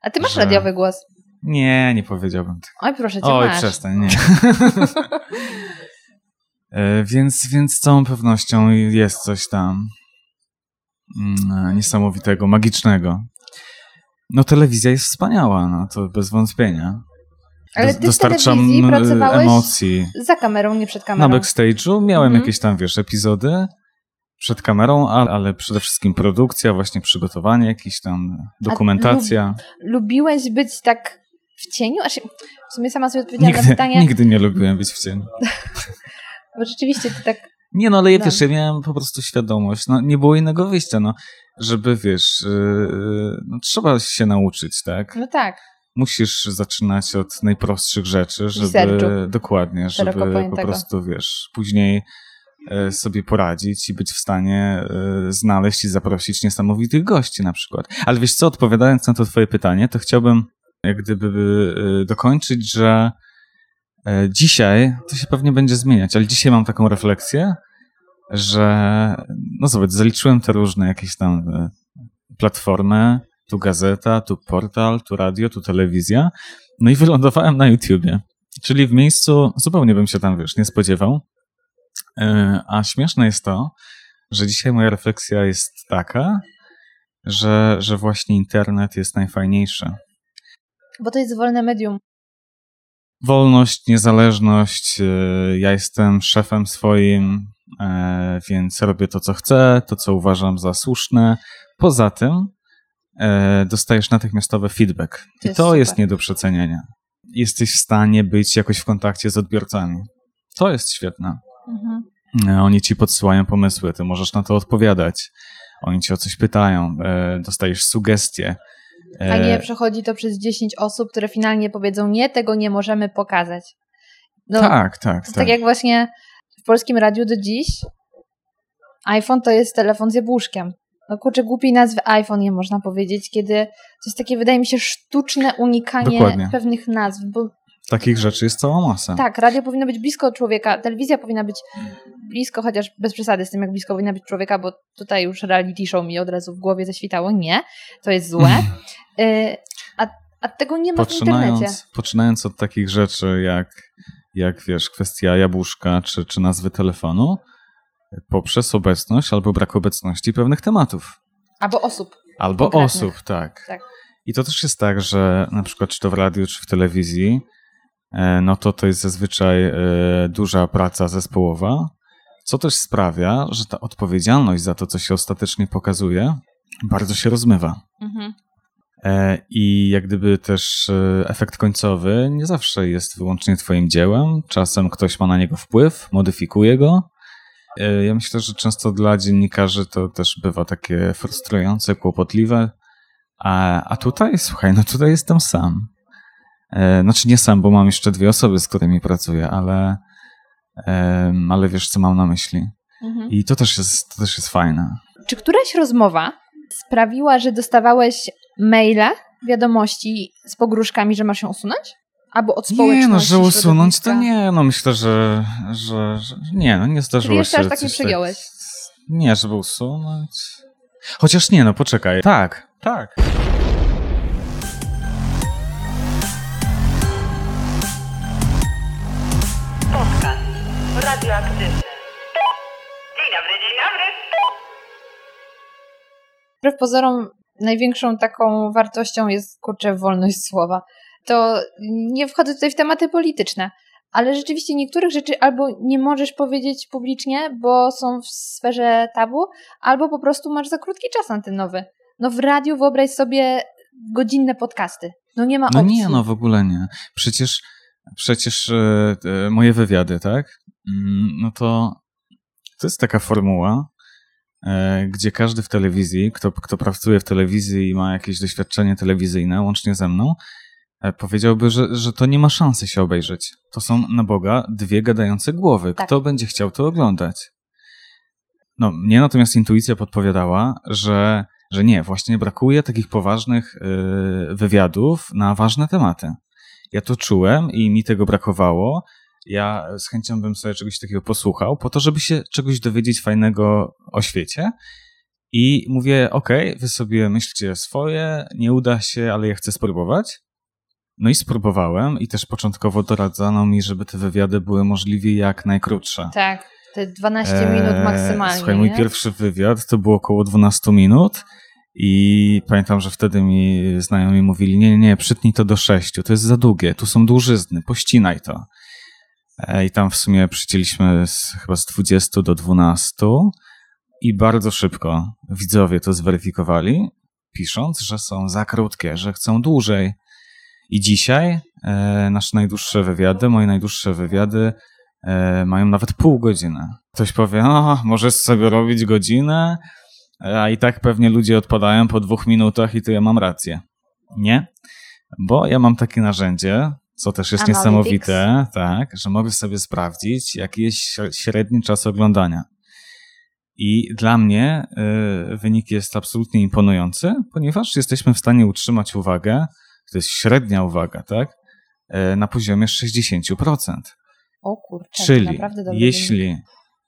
A ty masz że- radiowy głos. Nie, nie powiedziałbym tego. Oj, proszę cię, Oj, masz. przestań, nie. *laughs* E, więc, więc z całą pewnością jest coś tam niesamowitego, magicznego. No telewizja jest wspaniała, no to bez wątpienia. Ale ty Dostarczam pracowałeś emocji. za kamerą, nie przed Na kamerą. backstage'u miałem Mhm. jakieś tam, wiesz, epizody przed kamerą, ale, przede wszystkim produkcja, właśnie przygotowanie, jakieś tam dokumentacja. Lubiłeś być tak w cieniu? Aż w sumie sama sobie odpowiedziałam na Nigdy, pytanie, nigdy nie lubiłem być w cieniu. *laughs* bo rzeczywiście ty tak... Nie, no ale ja No. wiesz, ja miałem po prostu świadomość, no nie było innego wyjścia, no, żeby wiesz, yy, no, trzeba się nauczyć, tak? No tak, Musisz zaczynać od najprostszych rzeczy, żeby, Researchu. dokładnie, żeby po prostu, wiesz, później e, sobie poradzić i być w stanie e, znaleźć i zaprosić niesamowitych gości na przykład. Ale wiesz co, odpowiadając na to twoje pytanie, to chciałbym jak gdyby e, dokończyć, że dzisiaj, to się pewnie będzie zmieniać, ale dzisiaj mam taką refleksję, że no zobacz, zaliczyłem te różne jakieś tam e, platformy, tu gazeta, tu portal, tu radio, tu telewizja, no i wylądowałem na YouTubie. Czyli w miejscu, zupełnie bym się tam, wiesz, nie spodziewał. E, A śmieszne jest to, że dzisiaj moja refleksja jest taka, że, że właśnie internet jest najfajniejszy. bo to jest wolne medium. Wolność, niezależność, e, ja jestem szefem swoim, e, więc robię to, co chcę, to, co uważam za słuszne. Poza tym e, dostajesz natychmiastowy feedback. To I to super. jest nie do przecenienia. Jesteś w stanie być jakoś w kontakcie z odbiorcami. To jest świetne. Mhm. E, Oni ci podsyłają pomysły, ty możesz na to odpowiadać. Oni cię o coś pytają, dostajesz sugestie. E, A nie przechodzi to przez 10 osób, które finalnie powiedzą nie, tego nie możemy pokazać. No, tak, tak, tak. tak jak właśnie w polskim radiu do dziś iPhone to jest telefon z jabłuszkiem. No kurczę, głupiej nazwy iPhone nie można powiedzieć, kiedy to jest takie, wydaje mi się, sztuczne unikanie Dokładnie. pewnych nazw, bo Takich rzeczy jest cała masa. tak, radio powinno być blisko człowieka, telewizja powinna być blisko, chociaż bez przesady z tym, jak blisko powinna być człowieka, bo tutaj już reality show mi od razu w głowie zaświtało. Nie, to jest złe. *laughs* Y, a, a tego nie ma w internecie. Poczynając, od takich rzeczy jak, jak wiesz, kwestia jabłuszka czy, czy nazwy telefonu, poprzez obecność albo brak obecności pewnych tematów. Albo osób. Albo Konkretnych. osób, tak. Tak. I to też jest tak, że na przykład czy to w radiu, czy w telewizji, no to to jest zazwyczaj e, duża praca zespołowa, co też sprawia, że ta odpowiedzialność za to, co się ostatecznie pokazuje, bardzo się rozmywa. Mhm. E, I jak gdyby też e, efekt końcowy nie zawsze jest wyłącznie Twoim dziełem. Czasem ktoś ma na niego wpływ, modyfikuje go. E, Ja myślę, że często dla dziennikarzy to też bywa takie frustrujące, kłopotliwe. A, a tutaj, słuchaj, no tutaj jestem sam. E, Znaczy nie sam, bo mam jeszcze dwie osoby, z którymi pracuję, ale, ale wiesz, co mam na myśli. Mhm. I to też jest, to też jest fajne. Czy któraś rozmowa sprawiła, że dostawałeś maile, wiadomości z pogróżkami, że masz ją usunąć? Albo od społeczności? Nie, no, że usunąć to nie, no myślę, że, że, że nie, no nie zdarzyło Czyli jeszcze się aż tak nie coś przegiąłeś? Nie, żeby usunąć. Chociaż nie, no poczekaj. Tak, tak. Radioaktywny. Dzień dobry, dzień dobry. Wbrew pozorom największą taką wartością jest, kurczę, wolność słowa. To nie wchodzę tutaj w tematy polityczne, ale rzeczywiście niektórych rzeczy albo nie możesz powiedzieć publicznie, bo są w sferze tabu, albo po prostu masz za krótki czas antenowy. No w radiu wyobraź sobie godzinne podcasty. No nie ma No opcji. nie, no w ogóle nie. Przecież, przecież e, e, moje wywiady, tak? Mm, No to to jest taka formuła, e, gdzie każdy w telewizji, kto, kto pracuje w telewizji i ma jakieś doświadczenie telewizyjne, łącznie ze mną, e, powiedziałby, że, że to nie ma szansy się obejrzeć. To są na Boga dwie gadające głowy. Tak. Kto będzie chciał to oglądać? No, mnie natomiast intuicja podpowiadała, że, że nie, właśnie brakuje takich poważnych y, wywiadów na ważne tematy. Ja to czułem i mi tego brakowało. Ja z chęcią bym sobie czegoś takiego posłuchał, po to, żeby się czegoś dowiedzieć fajnego o świecie. I mówię, okej, wy sobie myślcie swoje, nie uda się, ale ja chcę spróbować. No i spróbowałem i też początkowo doradzano mi, żeby te wywiady były możliwie jak najkrótsze. Tak, te 12 minut Eee, maksymalnie. Słuchaj, mój nie? pierwszy wywiad to było około 12 minut i pamiętam, że wtedy mi znajomi mówili, nie, nie, nie, przytnij to do 6, to jest za długie, tu są dłużyzny, pościnaj to. E, I tam w sumie przycięliśmy z, chyba z 20 do 12 i bardzo szybko widzowie to zweryfikowali, pisząc, że są za krótkie, że chcą dłużej. I dzisiaj e, nasze najdłuższe wywiady, moje najdłuższe wywiady e, mają nawet pół godziny. Ktoś powie, o, możesz sobie robić godzinę, a i tak pewnie ludzie odpadają po dwóch minutach i to ja mam rację. Nie, bo ja mam takie narzędzie, co też jest Analytics. niesamowite, tak, że mogę sobie sprawdzić, jaki jest śre- średni czas oglądania. I dla mnie y, wynik jest absolutnie imponujący, ponieważ jesteśmy w stanie utrzymać uwagę, to jest średnia uwaga, tak, y, na poziomie 60%. O kurczę, Czyli wynik. jeśli,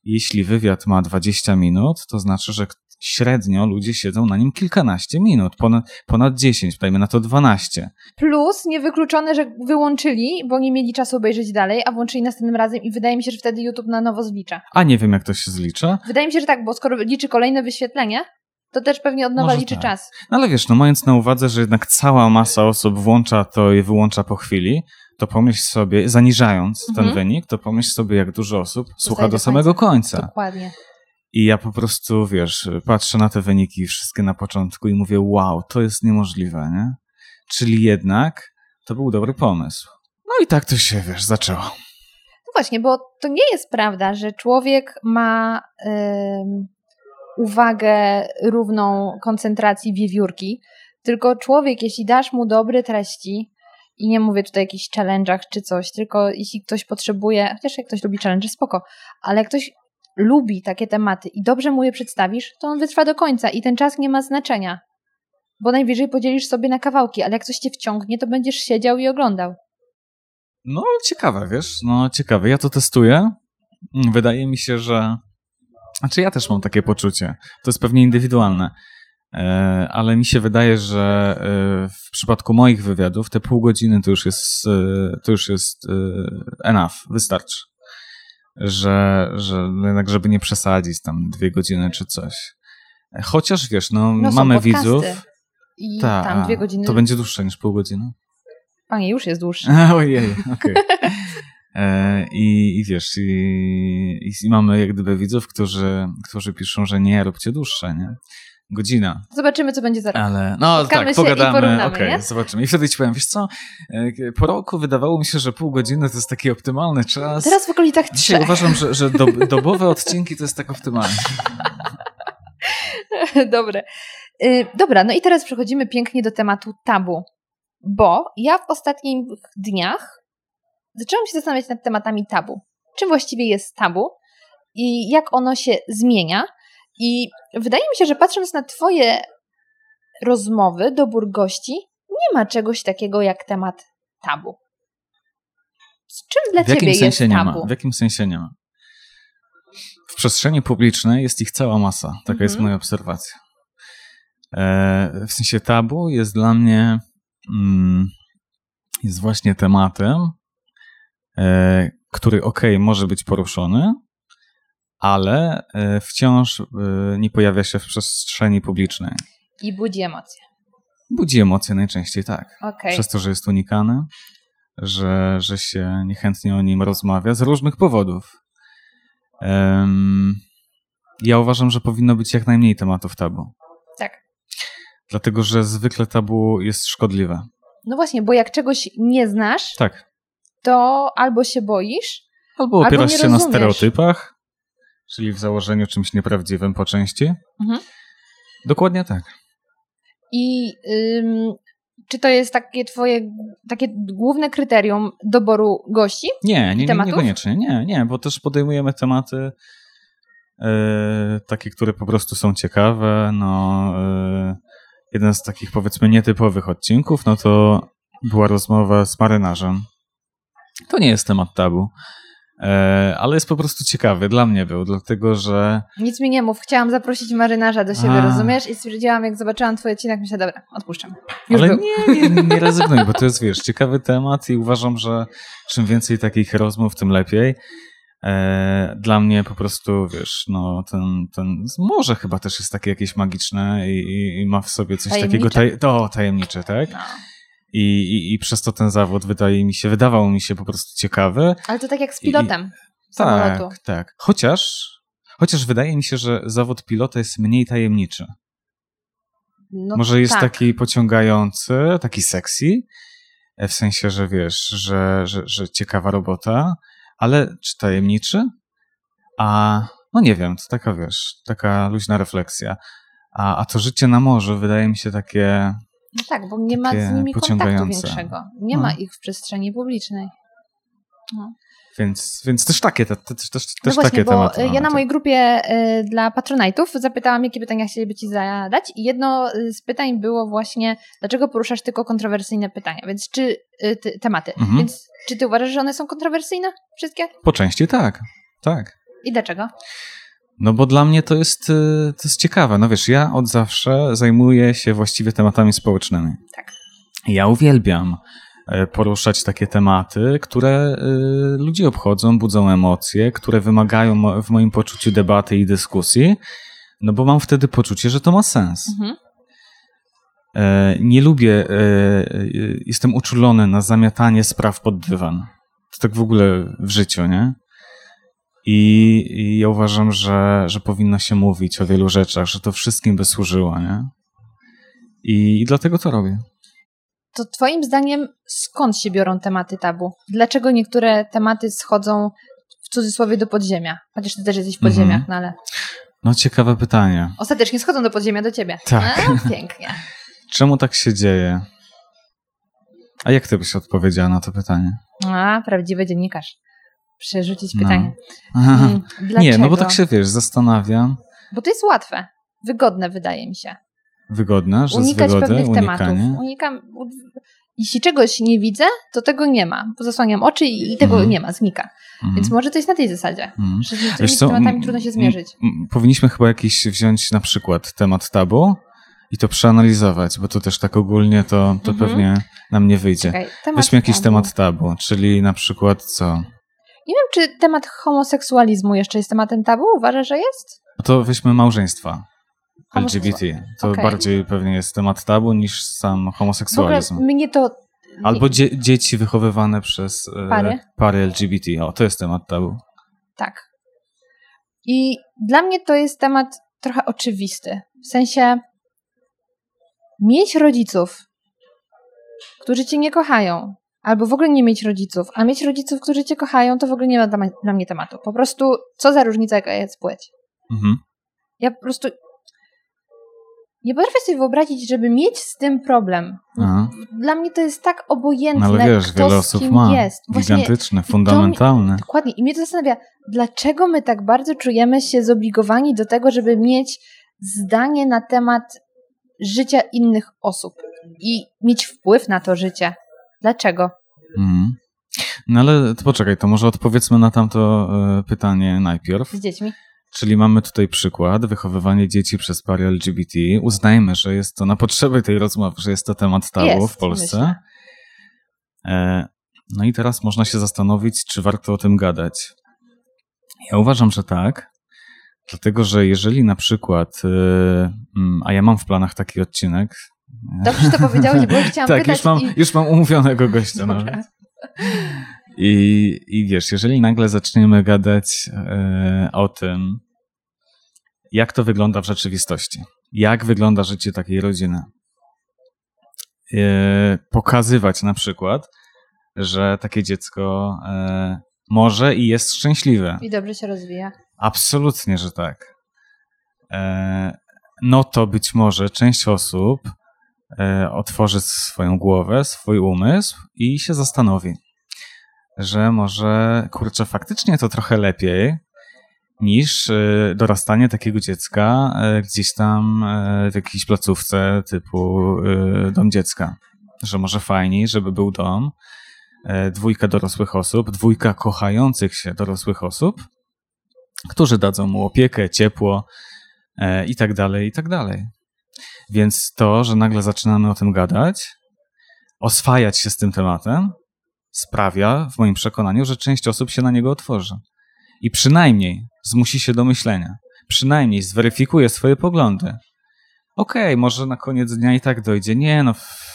jeśli wywiad ma 20 minut, to znaczy, że średnio ludzie siedzą na nim kilkanaście minut, ponad, ponad 10, dajmy na to 12. Plus niewykluczone, że wyłączyli, bo nie mieli czasu obejrzeć dalej, a włączyli następnym razem i wydaje mi się, że wtedy YouTube na nowo zlicza. A nie wiem, jak to się zlicza. Wydaje mi się, że tak, bo skoro liczy kolejne wyświetlenie, to też pewnie od nowa Może liczy tak. czas. No ale wiesz, no mając na uwadze, że jednak cała masa osób włącza to i wyłącza po chwili, to pomyśl sobie, zaniżając ten Mhm. wynik, to pomyśl sobie, jak dużo osób słucha do do samego końca. Dokładnie. I ja po prostu, wiesz, patrzę na te wyniki wszystkie na początku i mówię, wow, to jest niemożliwe, nie? Czyli jednak to był dobry pomysł. No i tak to się, wiesz, zaczęło. No właśnie, bo to nie jest prawda, że człowiek ma ym, uwagę równą koncentracji wiewiórki, tylko człowiek, jeśli dasz mu dobre treści, i nie mówię tutaj o jakichś challenge'ach czy coś, tylko jeśli ktoś potrzebuje, chociaż jak ktoś lubi challenge, spoko, ale jak ktoś lubi takie tematy i dobrze mu je przedstawisz, to on wytrwa do końca i ten czas nie ma znaczenia. Bo najwyżej podzielisz sobie na kawałki, ale jak coś cię wciągnie, to będziesz siedział i oglądał. No, ciekawe, wiesz, no ciekawe. Ja to testuję. Wydaje mi się, że. Znaczy, ja też mam takie poczucie. To jest pewnie indywidualne. E, Ale mi się wydaje, że e, w przypadku moich wywiadów te pół godziny to już jest, e, to już jest enough, wystarczy. Że, że jednak, żeby nie przesadzić tam dwie godziny czy coś. Chociaż wiesz, no, No, mamy widzów. I Ta, tam dwie godziny. To będzie dłuższe niż pół godziny. Panie, już jest dłuższy. *laughs* Ojej, okej. E, I, I wiesz, i, i mamy jak gdyby widzów, którzy, którzy piszą, że nie, róbcie dłuższe, nie? Godzina. Zobaczymy, co będzie za rok. Ale no Spotkamy tak, się i pogadamy, okej, nie? zobaczymy. I wtedy ci powiem, wiesz co, e, po roku wydawało mi się, że pół godziny to jest taki optymalny czas. Teraz w okolicach Dzisiaj trzech. uważam, że, że dob, *laughs* dobowe odcinki to jest tak optymalne. *laughs* Dobre. Y, Dobra, no i teraz przechodzimy pięknie do tematu tabu. Bo ja w ostatnich dniach zaczęłam się zastanawiać nad tematami tabu. Czym właściwie jest tabu i jak ono się zmienia. I wydaje mi się, że patrząc na Twoje rozmowy, dobór gości, nie ma czegoś takiego jak temat tabu. Z czym dla W jakim Ciebie sensie jest nie tabu? ma? W jakim sensie nie ma? W przestrzeni publicznej jest ich cała masa. Taka Mhm. jest moja obserwacja. E, w sensie tabu jest dla mnie mm, jest właśnie tematem, e, który ok, może być poruszony, ale e, wciąż e, nie pojawia się w przestrzeni publicznej. I budzi emocje. Budzi emocje najczęściej tak. Okej. Przez to, że jest unikany, że, że się niechętnie o nim rozmawia z różnych powodów. Em, ja uważam, że powinno być jak najmniej tematów tabu. Tak. Dlatego, że zwykle tabu jest szkodliwe. No właśnie, bo jak czegoś nie znasz, Tak. to albo się boisz, Albo Albo opierasz nie się na rozumiesz. stereotypach, czyli w założeniu czymś nieprawdziwym po części. Mhm. Dokładnie tak. i ym, czy to jest takie twoje takie główne kryterium doboru gości? Nie, nie, nie niekoniecznie. Nie, nie, bo też podejmujemy tematy e, takie, które po prostu są ciekawe. No, e, jeden z takich powiedzmy nietypowych odcinków, no to była rozmowa z marynarzem. To nie jest temat tabu. E, ale jest po prostu ciekawy, dla mnie był, dlatego że Nic mi nie mów, chciałam zaprosić marynarza do siebie, A. rozumiesz? I stwierdziłam, jak zobaczyłam twój odcinek, myślę, dobra, odpuszczam. Już ale był. nie, nie, nie rezygnuj, bo to jest, wiesz, ciekawy temat i uważam, że czym więcej takich rozmów, tym lepiej. E, dla mnie po prostu, wiesz, no ten, ten może chyba też jest takie jakieś magiczne i, i, i ma w sobie coś takiego, Tajemnicze. taj, to tajemnicze, tak? No. I, i, I przez to ten zawód wydaje mi się, wydawał mi się po prostu ciekawy. Ale to tak jak z pilotem samolotu. Tak, tak. Chociaż, chociaż wydaje mi się, że zawód pilota jest mniej tajemniczy. No, Może jest tak. taki pociągający, taki sexy, e, w sensie, że wiesz, że, że, że ciekawa robota, ale czy tajemniczy? A no nie wiem, to taka wiesz, taka luźna refleksja. A, a to życie na morzu wydaje mi się takie. No tak, bo nie ma z nimi kontaktu większego. Nie No. ma ich w przestrzeni publicznej. Więc, więc też takie, te, te, też, też No właśnie, takie bo tematy. mamy, ja na mojej grupie y, dla patronajtów zapytałam, jakie pytania chcieliby ci zadać i jedno y, z pytań było właśnie, dlaczego poruszasz tylko kontrowersyjne pytania, więc czy y, ty, tematy. Mhm. Więc czy ty uważasz, że one są kontrowersyjne? Wszystkie? Po części tak, tak. I dlaczego? No bo dla mnie to jest, y, to jest ciekawe. No wiesz, ja od zawsze zajmuję się właściwie tematami społecznymi. Tak. Ja uwielbiam e, poruszać takie tematy, które y, ludzi obchodzą, budzą emocje, które wymagają w moim poczuciu debaty i dyskusji, no bo mam wtedy poczucie, że to ma sens. Mhm. E, Nie lubię, e, jestem uczulony na zamiatanie spraw pod dywan. To tak w ogóle w życiu, nie? I, i ja uważam, że, że powinno się mówić o wielu rzeczach, że to wszystkim by służyło, nie? I, i dlatego to robię. To twoim zdaniem skąd się biorą tematy tabu? Dlaczego niektóre tematy schodzą w cudzysłowie do podziemia? Chociaż ty też jesteś w podziemiach, Mhm. no ale No ciekawe pytanie. ostatecznie schodzą do podziemia do ciebie. Tak. No, pięknie. *laughs* Czemu tak się dzieje? A jak ty byś odpowiedziała na to pytanie? A, prawdziwy dziennikarz. Przerzucić No. pytanie. *laughs* Dlaczego? Nie, no bo tak się wiesz, zastanawiam. Bo to jest łatwe. Wygodne wydaje mi się. Wygodne, że Unikać wygody, pewnych unikanie. tematów. Unikam, jeśli czegoś nie widzę, to tego nie ma. Bo zasłaniam oczy i i tego Mhm. nie ma, znika. Mhm. Więc może to jest na tej zasadzie. Mhm. Że z co, tematami trudno się zmierzyć. Powinniśmy chyba jakiś wziąć na przykład temat tabu i to przeanalizować, bo to też tak ogólnie to, to Mhm. pewnie nam nie wyjdzie. Czekaj, Weźmy jakiś tabu. temat tabu, czyli na przykład co? Nie wiem, czy temat homoseksualizmu jeszcze jest tematem tabu? Uważasz, że jest? No to weźmy małżeństwa LGBT. To Okej. bardziej pewnie jest temat tabu niż sam W ogóle homoseksualizm. mnie to... Albo dzie- dzieci wychowywane przez e, Pary? pary LGBT. O, to jest temat tabu. Tak. I dla mnie to jest temat trochę oczywisty. W sensie mieć rodziców, którzy cię nie kochają, albo w ogóle nie mieć rodziców, a mieć rodziców, którzy cię kochają, to w ogóle nie ma dla, dla mnie tematu. Po prostu, co za różnica, jaka jest płeć. Mhm. Ja po prostu nie potrafię sobie wyobrazić, żeby mieć z tym problem. Aha. Dla mnie to jest tak obojętne, No ale wiesz, kto wiele osób kim ma. jest. Właśnie Gigantyczne, fundamentalne. Dokładnie. I mnie to zastanawia, dlaczego my tak bardzo czujemy się zobligowani do tego, żeby mieć zdanie na temat życia innych osób i mieć wpływ na to życie. Dlaczego? Mhm. No ale to poczekaj, to może odpowiedzmy na tamto e, pytanie najpierw. Z dziećmi. Czyli mamy tutaj przykład, wychowywanie dzieci przez pary LGBT. Uznajmy, że jest to na potrzeby tej rozmowy, że jest to temat tabu Jest, w Polsce. myślę. E, no i teraz można się zastanowić, czy warto o tym gadać. Ja uważam, że tak, dlatego że jeżeli na przykład, e, mm, a ja mam w planach taki odcinek. Dobrze to powiedziałeś, bo chciałam *laughs* tak, pytać już mam, i... już mam umówionego gościa nawet. I, I wiesz, jeżeli nagle zaczniemy gadać e, o tym, jak to wygląda w rzeczywistości, jak wygląda życie takiej rodziny, e, pokazywać na przykład, że takie dziecko e, może i jest szczęśliwe. I dobrze się rozwija. Absolutnie, że tak. E, no to być może część osób otworzy swoją głowę, swój umysł i się zastanowi, że może, kurczę, faktycznie to trochę lepiej niż e, dorastanie takiego dziecka e, gdzieś tam e, w jakiejś placówce typu e, dom dziecka. Że może fajniej, żeby był dom, e, dwójka dorosłych osób, dwójka kochających się dorosłych osób, którzy dadzą mu opiekę, ciepło e, i tak dalej, i tak dalej. Więc to, że nagle zaczynamy o tym gadać, oswajać się z tym tematem, sprawia, w moim przekonaniu, że część osób się na niego otworzy. I przynajmniej zmusi się do myślenia. Przynajmniej zweryfikuje swoje poglądy. Okej, okay, może na koniec dnia i tak dojdzie. Nie, no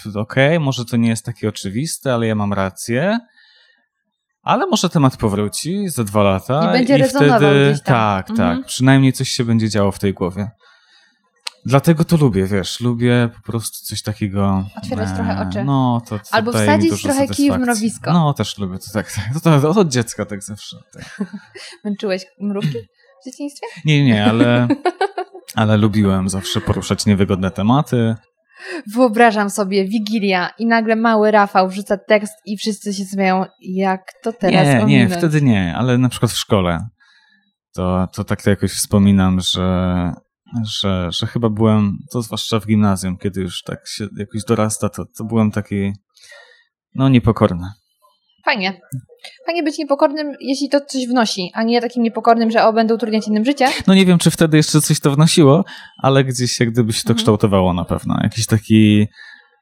okej, okay, może to nie jest takie oczywiste, ale ja mam rację. Ale może temat powróci za dwa lata. I będzie i rezonował wtedy, gdzieś tam. Tak, Mhm. tak. Przynajmniej coś się będzie działo w tej głowie. Dlatego to lubię, wiesz, lubię po prostu coś takiego. Otwierać trochę oczy. No, to, to Albo wsadzić trochę kij w mrowisko. No, też lubię to tak. tak. To, to, to od dziecka tak zawsze. Tak. *laughs* Męczyłeś mrówki w dzieciństwie? Nie, nie, ale, ale lubiłem zawsze poruszać niewygodne tematy. Wyobrażam sobie Wigilia i nagle mały Rafał wrzuca tekst i wszyscy się zmieją, jak to teraz nie, nie, wtedy nie, ale na przykład w szkole. To, to tak to jakoś wspominam, że, że, że chyba byłem, to zwłaszcza w gimnazjum, kiedy już tak się jakoś dorasta, to, to byłem taki, no niepokorny. Fajnie. Fajnie być niepokornym, jeśli to coś wnosi, a nie takim niepokornym, że o, będę utrudniać innym życie. No nie wiem, czy wtedy jeszcze coś to wnosiło, ale gdzieś jak gdyby się to Mhm. kształtowało na pewno. Jakiś taki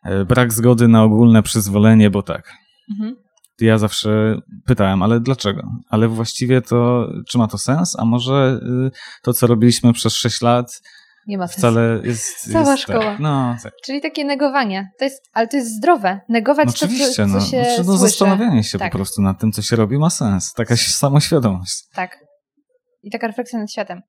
e, brak zgody na ogólne przyzwolenie, bo tak. Mhm. Ja zawsze pytałem, ale dlaczego? Ale właściwie to, czy ma to sens? A może y, to, co robiliśmy przez 6 lat, Nie ma sensu. wcale *laughs* jest. Cała jest szkoła. Tak. No, tak. Czyli takie negowanie. To jest, ale to jest zdrowe. Negować no to, co, co no, się Znaczy, no słyszy. zastanowienie się Tak. po prostu nad tym, co się robi, ma sens. Taka *laughs* samoświadomość. Tak. I taka refleksja nad światem.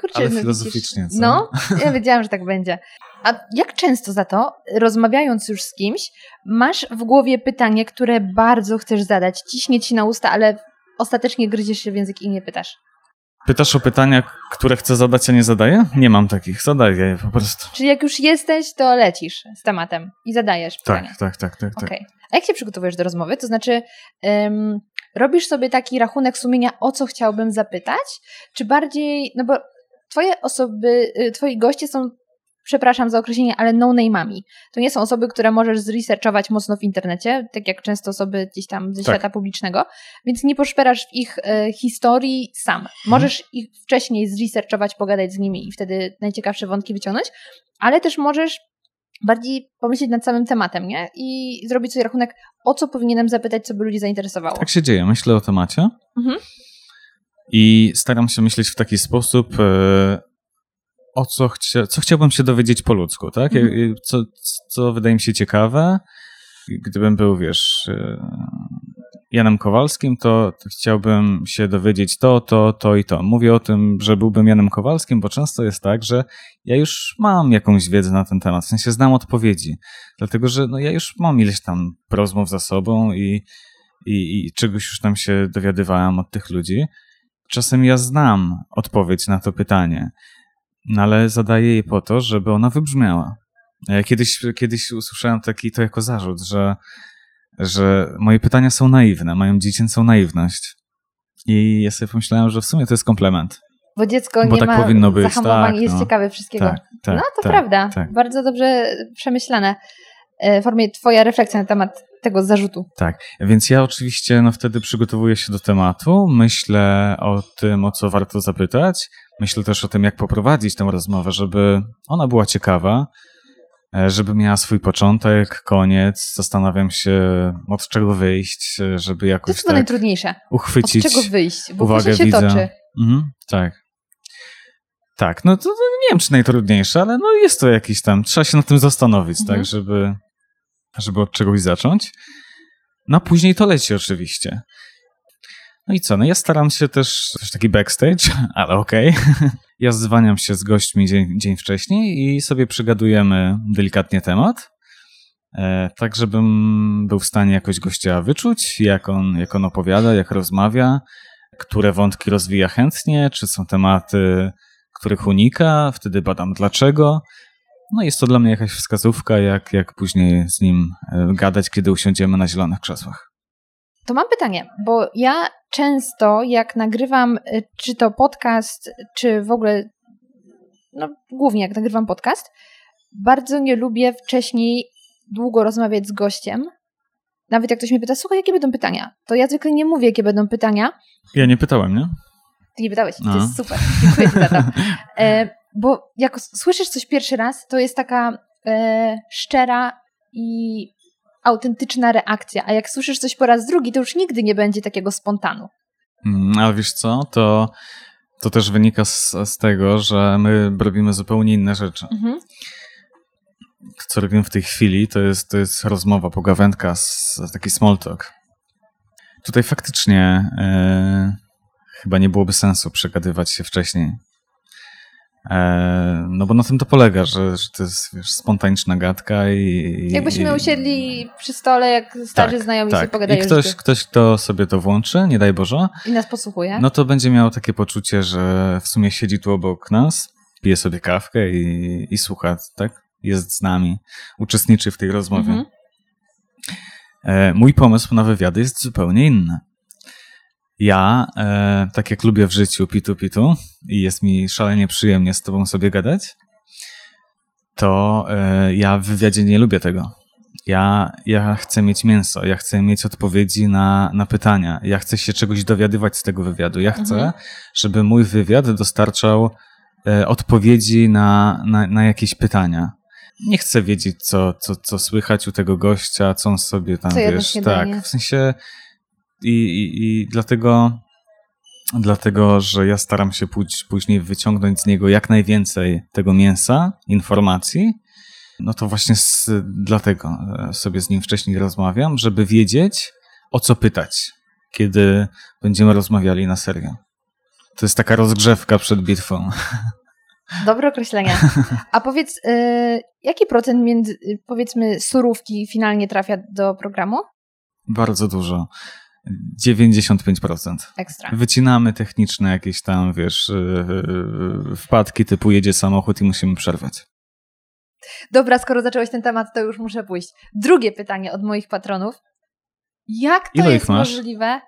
Kurczę, Ale no filozoficznie, widzisz? No, ja wiedziałam, że tak będzie. A jak często za to, rozmawiając już z kimś, masz w głowie pytanie, które bardzo chcesz zadać, ciśnie ci na usta, ale ostatecznie gryziesz się w język i nie pytasz? Pytasz o pytania, które chcę zadać, a nie zadaję? Nie mam takich, zadaję je po prostu. Czyli jak już jesteś, to lecisz z tematem i zadajesz. Tak, tak, tak, tak. tak. Okej. A jak się przygotowujesz do rozmowy? To znaczy, ym, robisz sobie taki rachunek sumienia, o co chciałbym zapytać? Czy bardziej, no bo twoje osoby, y, twoi goście są, przepraszam za określenie, ale no-name'ami. To nie są osoby, które możesz zresearchować mocno w internecie, tak jak często osoby gdzieś tam ze Tak. świata publicznego, więc nie poszperasz w ich e, historii sam. Możesz ich wcześniej zresearchować, pogadać z nimi i wtedy najciekawsze wątki wyciągnąć, ale też możesz bardziej pomyśleć nad samym tematem, nie? I zrobić sobie rachunek, o co powinienem zapytać, co by ludzi zainteresowało. Tak się dzieje. Myślę o temacie Mhm. i staram się myśleć w taki sposób, e, o co, chcia, co chciałbym się dowiedzieć po ludzku, tak? Mhm. Co, co wydaje mi się ciekawe. Gdybym był, wiesz, e, Janem Kowalskim, to, to chciałbym się dowiedzieć to, to, to i to. Mówię o tym, że byłbym Janem Kowalskim, bo często jest tak, że ja już mam jakąś wiedzę na ten temat, w sensie znam odpowiedzi, dlatego że no, ja już mam ileś tam rozmów za sobą i, i, i czegoś już tam się dowiadywałem od tych ludzi. Czasem ja znam odpowiedź na to pytanie, ale zadaję je po to, żeby ona wybrzmiała. E, Kiedyś, kiedyś usłyszałem taki to jako zarzut, że, że moje pytania są naiwne, mają dziecięcą naiwność. I ja sobie pomyślałem, że w sumie to jest komplement. Bo dziecko Bo nie tak ma powinno być, zahamowań tak, jest no. ciekawe wszystkiego. Tak, tak, no to tak, prawda. tak. Bardzo dobrze przemyślane. E, W formie twoja refleksja na temat tego zarzutu. Tak, więc ja oczywiście no, wtedy przygotowuję się do tematu, myślę o tym, o co warto zapytać, myślę też o tym, jak poprowadzić tę rozmowę, żeby ona była ciekawa, e, żeby miała swój początek, koniec, zastanawiam się od czego wyjść, e, żeby To jakoś jest chyba tak najtrudniejsze. Od uchwycić czego wyjść? Bo uwagę się widza. toczy. Mhm, tak. Tak, no to, to nie wiem, czy najtrudniejsze, ale no jest to jakiś tam, trzeba się nad tym zastanowić, Mhm. tak, żeby, żeby od czegoś zacząć. No a później to leci oczywiście. No i co, no ja staram się też, też taki backstage, *laughs* ale okej. *laughs* Ja zwaniam się z gośćmi dzień, dzień wcześniej i sobie przygadujemy delikatnie temat, e, tak żebym był w stanie jakoś gościa wyczuć, jak on, jak on opowiada, jak rozmawia, które wątki rozwija chętnie, czy są tematy, których unika, wtedy badam dlaczego. No jest to dla mnie jakaś wskazówka, jak, jak później z nim e, gadać, kiedy usiądziemy na zielonych krzesłach. To mam pytanie, bo ja często jak nagrywam, y, czy to podcast, czy w ogóle, no głównie jak nagrywam podcast, bardzo nie lubię wcześniej długo rozmawiać z gościem, nawet jak ktoś mnie pyta, słuchaj, jakie będą pytania, to ja zwykle nie mówię, jakie będą pytania. Ja nie pytałem, nie? Ty nie pytałeś, to No. jest super, dziękuję ci za to. *laughs* E, bo jak słyszysz coś pierwszy raz, to jest taka e, szczera i autentyczna reakcja, a jak słyszysz coś po raz drugi, to już nigdy nie będzie takiego spontanu. Mm, Ale wiesz co, to, to też wynika z, z tego, że my robimy zupełnie inne rzeczy. Mhm. Co robimy w tej chwili, to jest, to jest rozmowa, pogawędka, z, taki small talk. Tutaj faktycznie e, chyba nie byłoby sensu przegadywać się wcześniej. E, no bo na tym to polega, że, że to jest wiesz, spontaniczna gadka i... Jakbyśmy i- usiedli przy stole, jak starzy znajomi sobie tak. pogadają I ktoś, ktoś, kto sobie to włączy, nie daj Boże, i nas posłuchuje. no to będzie miał takie poczucie, że w sumie siedzi tu obok nas, pije sobie kawkę i, i słucha, tak? Jest z nami, uczestniczy w tej rozmowie. Mhm. E, mój pomysł na wywiady jest zupełnie inny. Ja, e, tak jak lubię w życiu pitu pitu i jest mi szalenie przyjemnie z tobą sobie gadać, to e, ja w wywiadzie nie lubię tego. Ja, ja chcę mieć mięso, ja chcę mieć odpowiedzi na, na pytania, ja chcę się czegoś dowiadywać z tego wywiadu. Ja chcę, Mhm. żeby mój wywiad dostarczał e, odpowiedzi na, na, na jakieś pytania. Nie chcę wiedzieć, co, co, co słychać u tego gościa, co on sobie tam Co wiesz. Tak, w sensie i, i, i dlatego, dlatego, że ja staram się póź, później wyciągnąć z niego jak najwięcej tego mięsa, informacji. No to właśnie z, dlatego e, sobie z nim wcześniej rozmawiam, żeby wiedzieć, o co pytać, kiedy będziemy rozmawiali na serio. To jest taka rozgrzewka przed bitwą. Dobre określenie. A powiedz, y, jaki procent między, powiedzmy, surówki finalnie trafia do programu? Bardzo dużo. 95%. Ekstra. Wycinamy techniczne jakieś tam, wiesz, yy, wpadki typu jedzie samochód i musimy przerwać. Dobra, skoro zacząłeś ten temat, to już muszę pójść. Drugie pytanie od moich patronów. Jak to Ile jest możliwe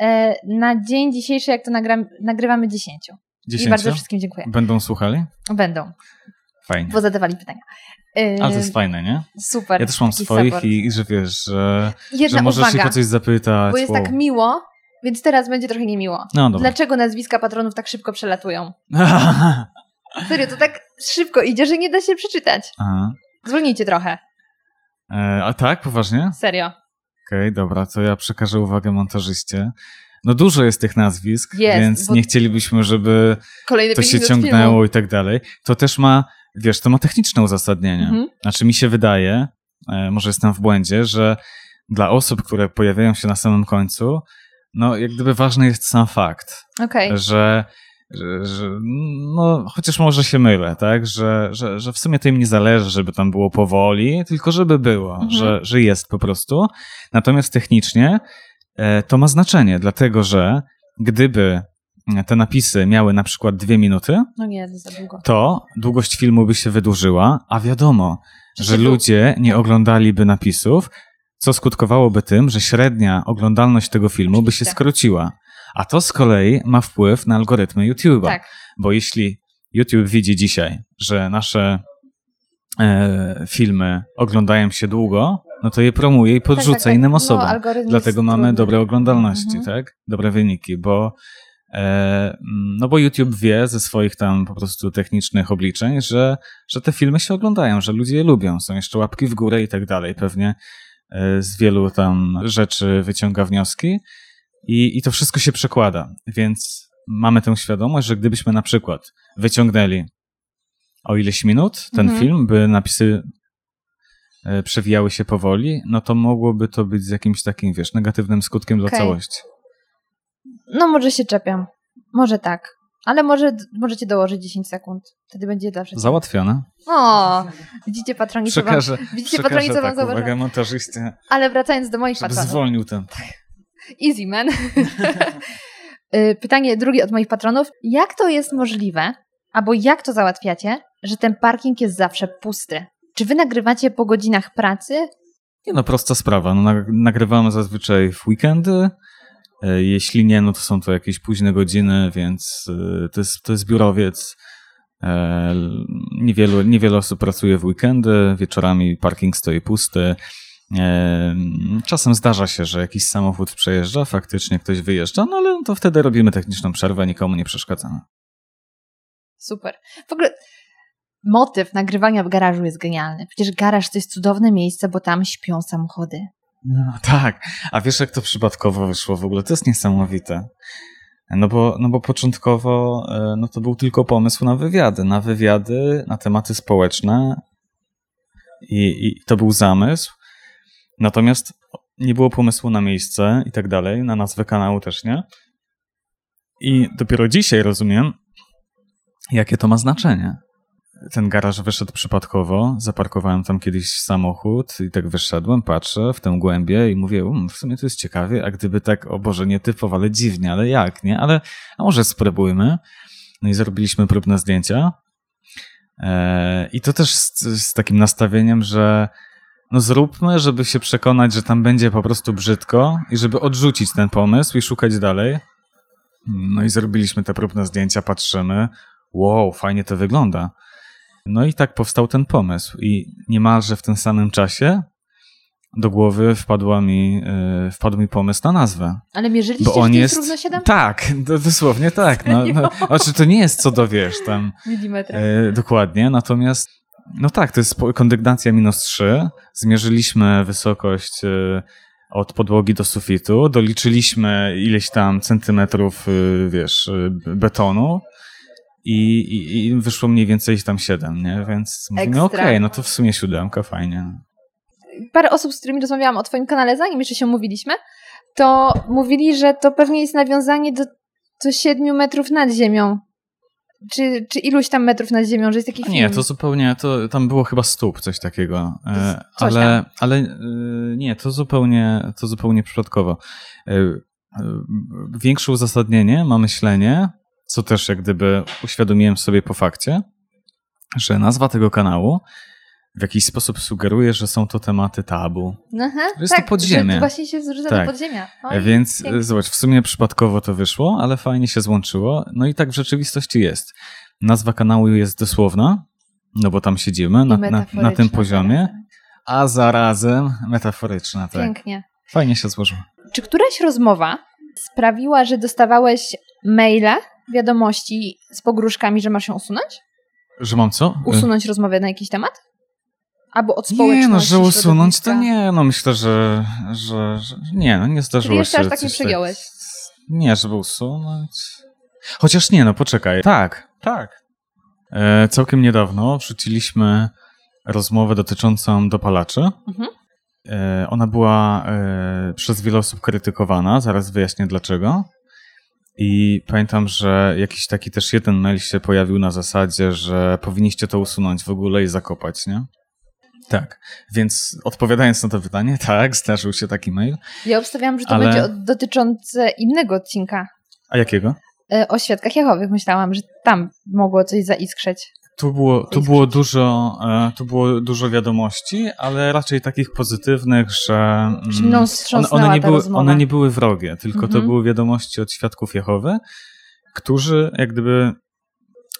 e, na dzień dzisiejszy, jak to nagram, nagrywamy 10? I 10? bardzo wszystkim dziękuję. Będą słuchali? Będą, Fajnie. bo zadawali pytania. E, Ale to jest fajne, nie? Super. Ja też mam swoich support. i, że wiesz, że, Jedna że możesz uwaga, ich o coś zapytać. bo jest wow. tak miło, więc teraz będzie trochę niemiło. No dobra. Dlaczego nazwiska patronów tak szybko przelatują? *laughs* Serio, to tak szybko idzie, że nie da się przeczytać. Aha. Zwolnijcie trochę. E, a tak, poważnie? Serio. Okej, dobra, to ja przekażę uwagę montażyście. No dużo jest tych nazwisk, Jest, więc nie chcielibyśmy, żeby to się ciągnęło filmu. i tak dalej. To też ma, wiesz, to ma techniczne uzasadnienie. Mhm. Znaczy mi się wydaje, e, może jestem w błędzie, że dla osób, które pojawiają się na samym końcu, no jak gdyby ważny jest sam fakt, Okej. że, że, że no chociaż może się mylę, tak, że, że, że w sumie to im nie zależy, żeby tam było powoli, tylko żeby było, Mhm. że, że jest po prostu. Natomiast technicznie e, to ma znaczenie, dlatego że gdyby te napisy miały na przykład dwie minuty, No nie, to za długo. to długość filmu by się wydłużyła, a wiadomo, Że że ludzie nie oglądaliby napisów, co skutkowałoby tym, że średnia oglądalność tego filmu by się skróciła. A to z kolei ma wpływ na algorytmy YouTube'a. Tak. Bo jeśli YouTube widzi dzisiaj, że nasze e, filmy oglądają się długo, no to je promuje i podrzuca tak, tak. innym No, osobom. algorytm Dlatego mamy dobre oglądalności, Mhm. tak? Dobre wyniki, bo no bo YouTube wie ze swoich tam po prostu technicznych obliczeń, że, że te filmy się oglądają, że ludzie je lubią, są jeszcze łapki w górę i tak dalej. Pewnie e, z wielu tam rzeczy wyciąga wnioski i, i to wszystko się przekłada. Więc mamy tę świadomość, że gdybyśmy na przykład wyciągnęli o ileś minut ten Mhm. film, by napisy e, przewijały się powoli, no to mogłoby to być z jakimś takim, wiesz, negatywnym skutkiem dla Okej. całości. No może się czepiam. Może tak. Ale może możecie dołożyć 10 sekund. Wtedy będzie dla wszystkich. Załatwione. O, widzicie patroni, co wam... Widzicie patroni, co wam tak, montażyście, Ale wracając do moich patronów. zwolnił ten. Easy, man. *laughs* Y, Pytanie drugie od moich patronów. Jak to jest możliwe, albo jak to załatwiacie, że ten parking jest zawsze pusty? Czy wy nagrywacie po godzinach pracy? Nie no, prosta sprawa. No, nag- nagrywamy zazwyczaj w weekendy. E, Jeśli nie, no to są to jakieś późne godziny, więc e, to jest, to jest biurowiec. E, Niewielu, niewiele osób pracuje w weekendy, wieczorami parking stoi pusty. Czasem zdarza się, że jakiś samochód przejeżdża, faktycznie ktoś wyjeżdża, no ale to wtedy robimy techniczną przerwę, nikomu nie przeszkadzamy. Super. W ogóle motyw nagrywania w garażu jest genialny. Przecież garaż to jest cudowne miejsce, bo tam śpią samochody. No, tak, a wiesz jak to przypadkowo wyszło w ogóle? To jest niesamowite. No bo, no bo początkowo e, no to był tylko pomysł na wywiady, na wywiady, na tematy społeczne i, i to był zamysł. Natomiast nie było pomysłu na miejsce i tak dalej, na nazwę kanału też nie. I dopiero dzisiaj rozumiem, jakie to ma znaczenie. Ten garaż wyszedł przypadkowo, zaparkowałem tam kiedyś samochód i tak wyszedłem, patrzę w tę głębię i mówię, um, w sumie to jest ciekawie, a gdyby tak, o Boże, nie typowo, ale dziwnie, ale jak, nie? Ale a może spróbujmy. No i zrobiliśmy próbne zdjęcia. Eee, I to też z, z takim nastawieniem, że no zróbmy, żeby się przekonać, że tam będzie po prostu brzydko i żeby odrzucić ten pomysł i szukać dalej. No i zrobiliśmy te próbne zdjęcia, patrzymy. Wow, fajnie to wygląda. No i tak powstał ten pomysł. I niemalże w tym samym czasie do głowy wpadła mi, yy, wpadł mi pomysł na nazwę. Ale mierzyliście, Bo on jest. równo 7 Tak, do, dosłownie tak. No, no, znaczy, to nie jest co do wiesz tam. milimetrów? E, dokładnie, natomiast no tak, to jest kondygnacja minus 3. Zmierzyliśmy wysokość e, od podłogi do sufitu, doliczyliśmy ileś tam centymetrów, e, wiesz, e, betonu i, i, i wyszło mniej więcej tam 7, nie? Więc mówimy, Ekstra. okej, no to w sumie siódemka, fajnie. Parę osób, z którymi rozmawiałam o twoim kanale, zanim jeszcze się umówiliśmy, to mówili, że to pewnie jest nawiązanie do, do 7 metrów nad ziemią. Czy, czy iluś tam metrów nad ziemią, że jest taki film. nie, to zupełnie, to tam było chyba stóp, coś takiego. E, Coś ale tam. ale e, nie, to zupełnie, to zupełnie przypadkowo. E, Większe uzasadnienie ma myślenie, co też jak gdyby uświadomiłem sobie po fakcie, że nazwa tego kanału w jakiś sposób sugeruje, że są to tematy tabu. Aha, Że jest to tak, podziemie. Że właśnie się zrzuca Tak. do podziemia. Oj, Więc pięknie. e, zobacz, w sumie przypadkowo to wyszło, ale fajnie się złączyło. No i tak w rzeczywistości jest. Nazwa kanału jest dosłowna, no bo tam siedzimy na, na, na tym poziomie, zarazem. a zarazem metaforyczna, tak. Pięknie. Fajnie się złożyło. Czy któraś rozmowa sprawiła, że dostawałeś maile, wiadomości z pogróżkami, że masz ją usunąć? Że mam co? Usunąć rozmowę na jakiś temat? Albo od nie, no, że usunąć to nie, no myślę, że, że, że nie, no nie zdarzyło Czyli jeszcze się. aż tak nie przegiąłeś? Nie, żeby usunąć. Chociaż nie, no poczekaj. Tak, tak. E, całkiem niedawno wrzuciliśmy rozmowę dotyczącą dopalaczy. Mhm. E, ona była e, przez wiele osób krytykowana, zaraz wyjaśnię dlaczego. I pamiętam, że jakiś taki też jeden mail się pojawił na zasadzie, że powinniście to usunąć w ogóle i zakopać, nie? Tak, więc odpowiadając na to pytanie, *laughs* tak, zdarzył się taki mail. Ja obstawiałam, że to Ale- będzie dotyczące innego odcinka A jakiego? e, o świadkach Jehowych. Myślałam, że tam mogło coś zaiskrzeć. Tu było, tu było dużo, e, tu było dużo wiadomości, ale raczej takich pozytywnych, że mm, one, one, nie były, rozmowa. one nie były wrogie, tylko to Mhm. były wiadomości od świadków Jehowy, którzy jak gdyby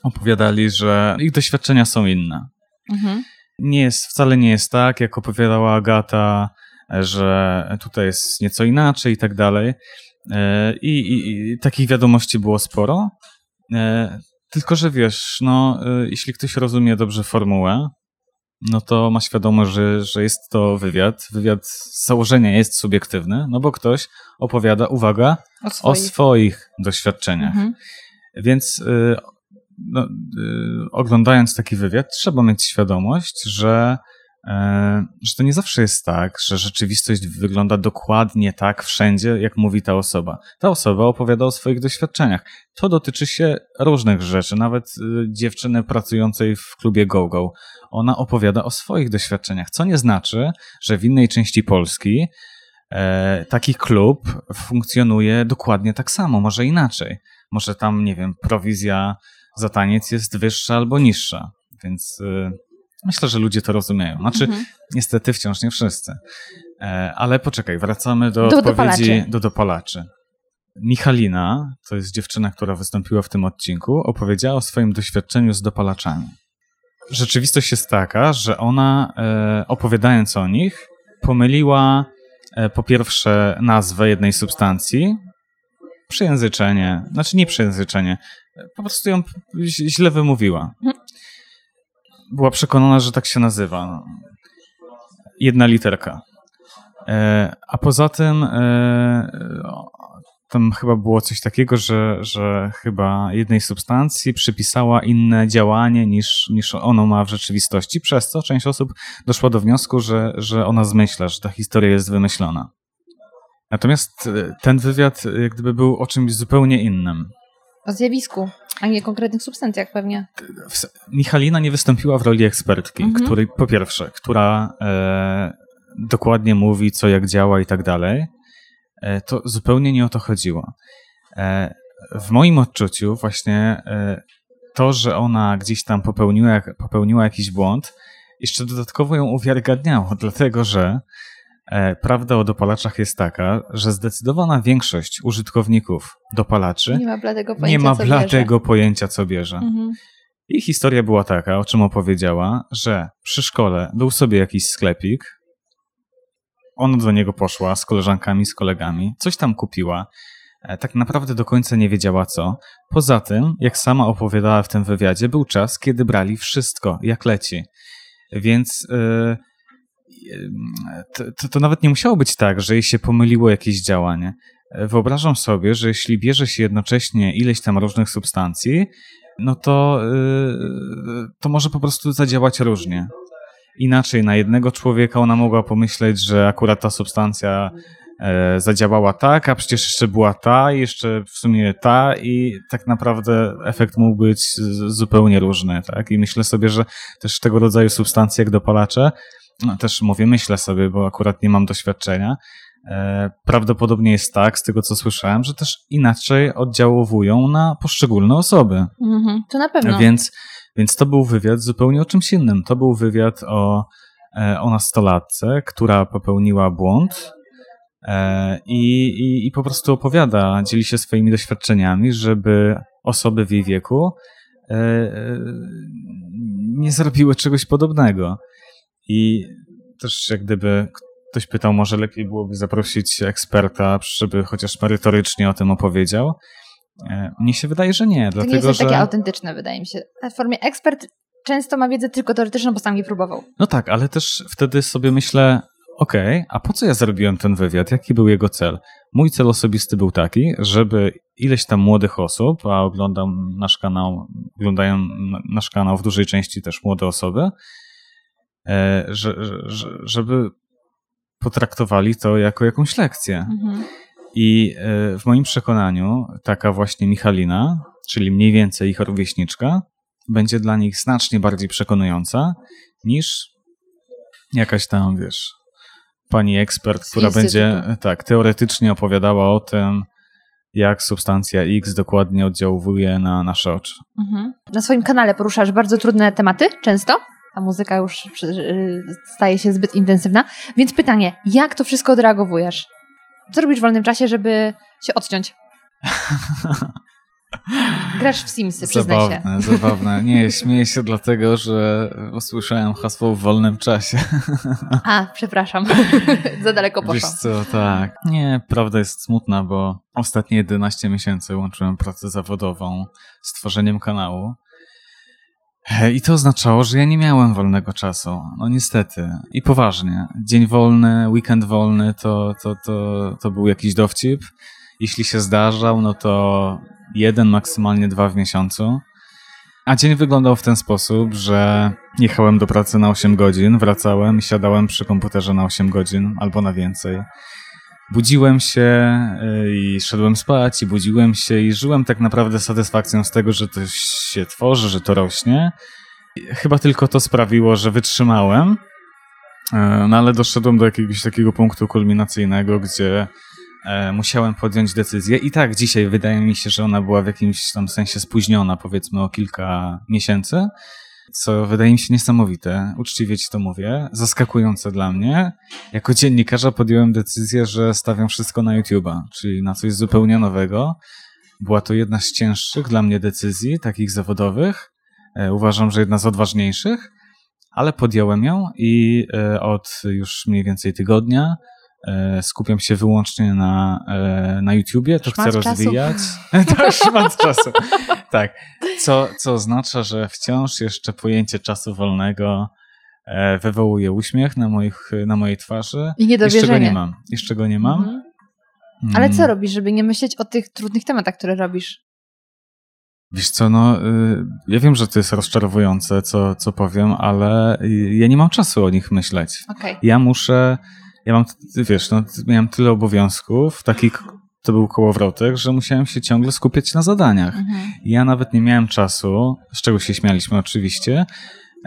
opowiadali, że ich doświadczenia są inne. Mhm. Nie jest, wcale nie jest tak, jak opowiadała Agata, e, że tutaj jest nieco inaczej i tak dalej. E, I, i, i takich wiadomości było sporo. Tylko, że wiesz, no, e, jeśli ktoś rozumie dobrze formułę, no to ma świadomość, że, że jest to wywiad. Wywiad z założenia jest subiektywny, no bo ktoś opowiada, uwaga, O o swoich. swoich doświadczeniach. Mhm. Więc y, no, y, oglądając taki wywiad, trzeba mieć świadomość, że, że to nie zawsze jest tak, że rzeczywistość wygląda dokładnie tak wszędzie, jak mówi ta osoba. Ta osoba opowiada o swoich doświadczeniach. To dotyczy się różnych rzeczy, nawet y, dziewczyny pracującej w klubie GoGo. Ona opowiada o swoich doświadczeniach, co nie znaczy, że w innej części Polski e, taki klub funkcjonuje dokładnie tak samo, może inaczej. Może tam, nie wiem, prowizja za taniec jest wyższa albo niższa. Więc y, myślę, że ludzie to rozumieją. Znaczy, Mhm. niestety wciąż nie wszyscy. E, ale poczekaj, wracamy do, Do odpowiedzi dopalaczy. do dopalaczy. Michalina, to jest dziewczyna, która wystąpiła w tym odcinku, opowiedziała o swoim doświadczeniu z dopalaczami. Rzeczywistość jest taka, że ona, e, opowiadając o nich, pomyliła e, po pierwsze nazwę jednej substancji, przejęzyczenie, znaczy nie przejęzyczenie, po prostu ją źle wymówiła. Była przekonana, że tak się nazywa. Jedna literka. E, A poza tym e, tam chyba było coś takiego, że, że chyba jednej substancji przypisała inne działanie niż, niż ono ma w rzeczywistości, przez co część osób doszła do wniosku, że, że ona zmyśla, że ta historia jest wymyślona. Natomiast e, ten wywiad jak gdyby był o czymś zupełnie innym. O zjawisku, a nie konkretnych substancjach pewnie. Michalina nie wystąpiła w roli ekspertki, Mhm. której po pierwsze, która e, dokładnie mówi, co jak działa i tak dalej. E, to zupełnie nie o to chodziło. E, w moim odczuciu właśnie e, to, że ona gdzieś tam popełniła, popełniła jakiś błąd, jeszcze dodatkowo ją uwiarygadniało, *laughs* dlatego że prawda o dopalaczach jest taka, że zdecydowana większość użytkowników dopalaczy Nie ma bladego pojęcia, ma co bladego pojęcia, co bierze. bierze. Mhm. I historia była taka, o czym opowiedziała, że przy szkole był sobie jakiś sklepik. Ona do niego poszła z koleżankami, z kolegami, coś tam kupiła. E, Tak naprawdę do końca nie wiedziała co. Poza tym, jak sama opowiadała w tym wywiadzie, był czas, kiedy brali wszystko, jak leci. Więc e, to, to, nawet nie musiało być tak, że jej się pomyliło jakieś działanie. E, Wyobrażam sobie, że jeśli bierze się jednocześnie ileś tam różnych substancji, no to, yy, to może po prostu zadziałać różnie. Inaczej na jednego człowieka ona mogła pomyśleć, że akurat ta substancja e, zadziałała tak, a przecież jeszcze była ta, jeszcze w sumie ta i tak naprawdę efekt mógł być zupełnie różny, tak? I myślę sobie, że też tego rodzaju substancje jak dopalacze, no też mówię, myślę sobie, bo akurat nie mam doświadczenia, e, prawdopodobnie jest tak, z tego co słyszałem, że też inaczej oddziałowują na poszczególne osoby. Mhm. To na pewno. Więc, więc to był wywiad zupełnie o czymś innym. To był wywiad o, e, o nastolatce, która popełniła błąd e, i, i, i po prostu opowiada, dzieli się swoimi doświadczeniami, żeby osoby w jej wieku nie zrobiły czegoś podobnego. I też jak gdyby ktoś pytał, może lepiej byłoby zaprosić eksperta, żeby chociaż merytorycznie o tym opowiedział. E, Mnie się wydaje, że nie, to dlatego nie jest że... takie autentyczne, wydaje mi się. W formie ekspert często ma wiedzę tylko teoretyczną, bo sam nie próbował. No tak, ale też wtedy sobie myślę, okej, a po co ja zrobiłem ten wywiad? Jaki był jego cel? Mój cel osobisty był taki, żeby ileś tam młodych osób, a oglądam nasz kanał, oglądają nasz kanał w dużej części też młode osoby, że, że, żeby potraktowali to jako jakąś lekcję. Mhm. I e, w moim przekonaniu taka właśnie Michalina, czyli mniej więcej ich rówieśniczka, będzie dla nich znacznie bardziej przekonująca niż jakaś tam, wiesz, pani ekspert, która będzie tak teoretycznie opowiadała o tym, jak substancja X dokładnie oddziałuje na nasze oczy. Mhm. Na swoim kanale poruszasz bardzo trudne tematy, często. A muzyka już y, staje się zbyt intensywna. Więc pytanie, jak to wszystko odreagowujesz? Co robisz w wolnym czasie, żeby się odciąć? *laughs* Grasz w Simsy, przyznaj się. Zabawne, zabawne. Nie, śmieję się dlatego, że usłyszałem hasło w wolnym czasie. *laughs* A, przepraszam. *laughs* Za daleko Wiesz poszłam. co, tak. Nie, prawda jest smutna, bo ostatnie 11 miesięcy łączyłem pracę zawodową z tworzeniem kanału. I to oznaczało, że ja nie miałem wolnego czasu. No niestety. I poważnie. Dzień wolny, weekend wolny to, to, to, to był jakiś dowcip. Jeśli się zdarzał, no to jeden, maksymalnie dwa w miesiącu. A dzień wyglądał w ten sposób, że jechałem do pracy na 8 godzin, wracałem i siadałem przy komputerze na 8 godzin albo na więcej. Budziłem się y, i szedłem spać, i budziłem się i żyłem tak naprawdę satysfakcją z tego, że to się tworzy, że to rośnie. Chyba tylko to sprawiło, że wytrzymałem, Y, no ale doszedłem do jakiegoś takiego punktu kulminacyjnego, gdzie e, musiałem podjąć decyzję. I tak dzisiaj wydaje mi się, że ona była w jakimś tam sensie spóźniona, powiedzmy o kilka miesięcy, co wydaje mi się niesamowite. Uczciwie ci to mówię. Zaskakujące dla mnie. Jako dziennikarza podjąłem decyzję, że stawiam wszystko na YouTube'a, czyli na coś zupełnie nowego. Była to jedna z cięższych dla mnie decyzji, takich zawodowych. E, Uważam, że jedna z odważniejszych, ale podjąłem ją i e, od już mniej więcej tygodnia e, skupiam się wyłącznie na, na YouTubie, to Szmat chcę rozwijać. *laughs* tak, szmat czasu. Tak, co, co oznacza, że wciąż jeszcze pojęcie czasu wolnego wywołuje uśmiech na, moich, na mojej twarzy. I Jeszcze go niedowierzenie. nie mam. Jeszcze go nie mam. Mhm. Ale Mm. co robisz, żeby nie myśleć o tych trudnych tematach, które robisz? Wiesz co, no y, ja wiem, że to jest rozczarowujące, co, co powiem, ale ja nie mam czasu o nich myśleć. Okej. Ja muszę, ja mam, wiesz, no, miałem tyle obowiązków, taki k- to był kołowrotek, że musiałem się ciągle skupiać na zadaniach. Mhm. Ja nawet nie miałem czasu, z czego się śmialiśmy oczywiście,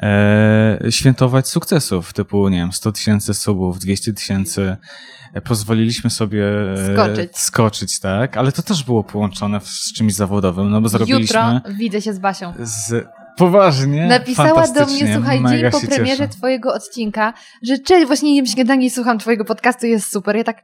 e, świętować sukcesów typu, nie wiem, 100 tysięcy subów, 200 tysięcy. E, Pozwoliliśmy sobie e, Skoczyć. skoczyć, tak, ale to też było połączone z czymś zawodowym, no bo zrobiliśmy Jutro widzę się z Basią. z... Poważnie? Napisała do mnie, słuchaj, dzień po premierze cieszę. twojego odcinka, że cześć, właśnie jem śniadanie i słucham twojego podcastu, jest super. Ja tak,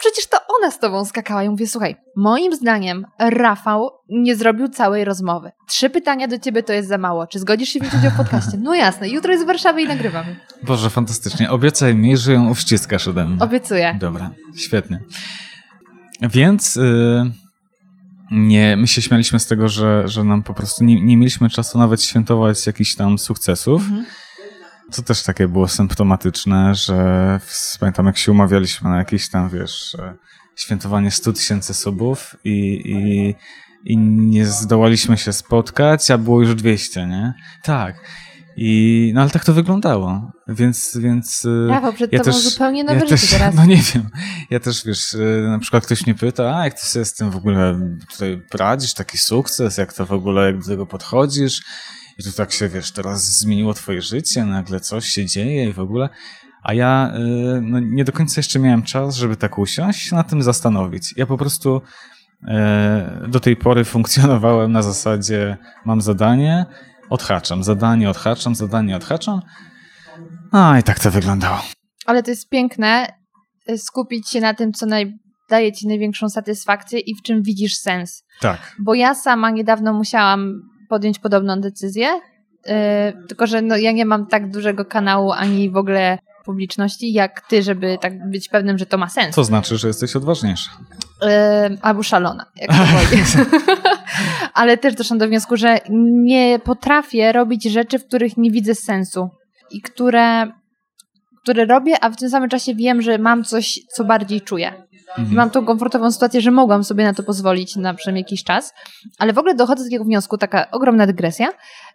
przecież to ona z tobą skakała. Ja mówię, słuchaj, moim zdaniem Rafał nie zrobił całej rozmowy. Trzy pytania do ciebie to jest za mało. Czy zgodzisz się wziąć udział w podcaście? No jasne, jutro jest w Warszawie i nagrywamy. Boże, fantastycznie. Obiecaj mi, że ją uściskasz ode mnie. Obiecuję. Dobra, świetnie. Więc y, nie, my się śmialiśmy z tego, że, że nam po prostu nie, nie mieliśmy czasu nawet świętować jakichś tam sukcesów. Mhm. Co też takie było symptomatyczne, że w- pamiętam jak się umawialiśmy na jakieś tam, wiesz, e, świętowanie 100 tysięcy subów i, i, i nie zdołaliśmy się spotkać, a było już 200, nie? Tak. I, no ale tak to wyglądało. Więc, więc e, Rafał, przed ja tobą też- zupełnie nowe ja życie też, teraz. *laughs* No nie wiem. Ja też, wiesz, y, na przykład ktoś mnie pyta, a jak ty sobie z tym w ogóle tutaj radzisz, taki sukces, jak to w ogóle, jak do tego podchodzisz i tu tak się, wiesz, teraz zmieniło twoje życie, nagle coś się dzieje i w ogóle. A ja y, no, nie do końca jeszcze miałem czas, żeby tak usiąść, nad tym zastanowić. Ja po prostu y, do tej pory funkcjonowałem na zasadzie mam zadanie, odhaczam, zadanie, odhaczam, zadanie, odhaczam. A i tak to wyglądało. Ale to jest piękne y, skupić się na tym, co naj... daje ci największą satysfakcję i w czym widzisz sens. Tak. Bo ja sama niedawno musiałam podjąć podobną decyzję, yy, tylko że no, ja nie mam tak dużego kanału ani w ogóle publiczności jak ty, żeby tak być pewnym, że to ma sens. To znaczy, że jesteś odważniejsza. Yy, albo szalona, jak to woli. *laughs* Ale też doszłam do wniosku, że nie potrafię robić rzeczy, w których nie widzę sensu i które, które robię, a w tym samym czasie wiem, że mam coś, co bardziej czuję. I mam tą komfortową sytuację, że mogłam sobie na to pozwolić na przynajmniej jakiś czas, ale w ogóle dochodzę do takiego wniosku, taka ogromna dygresja,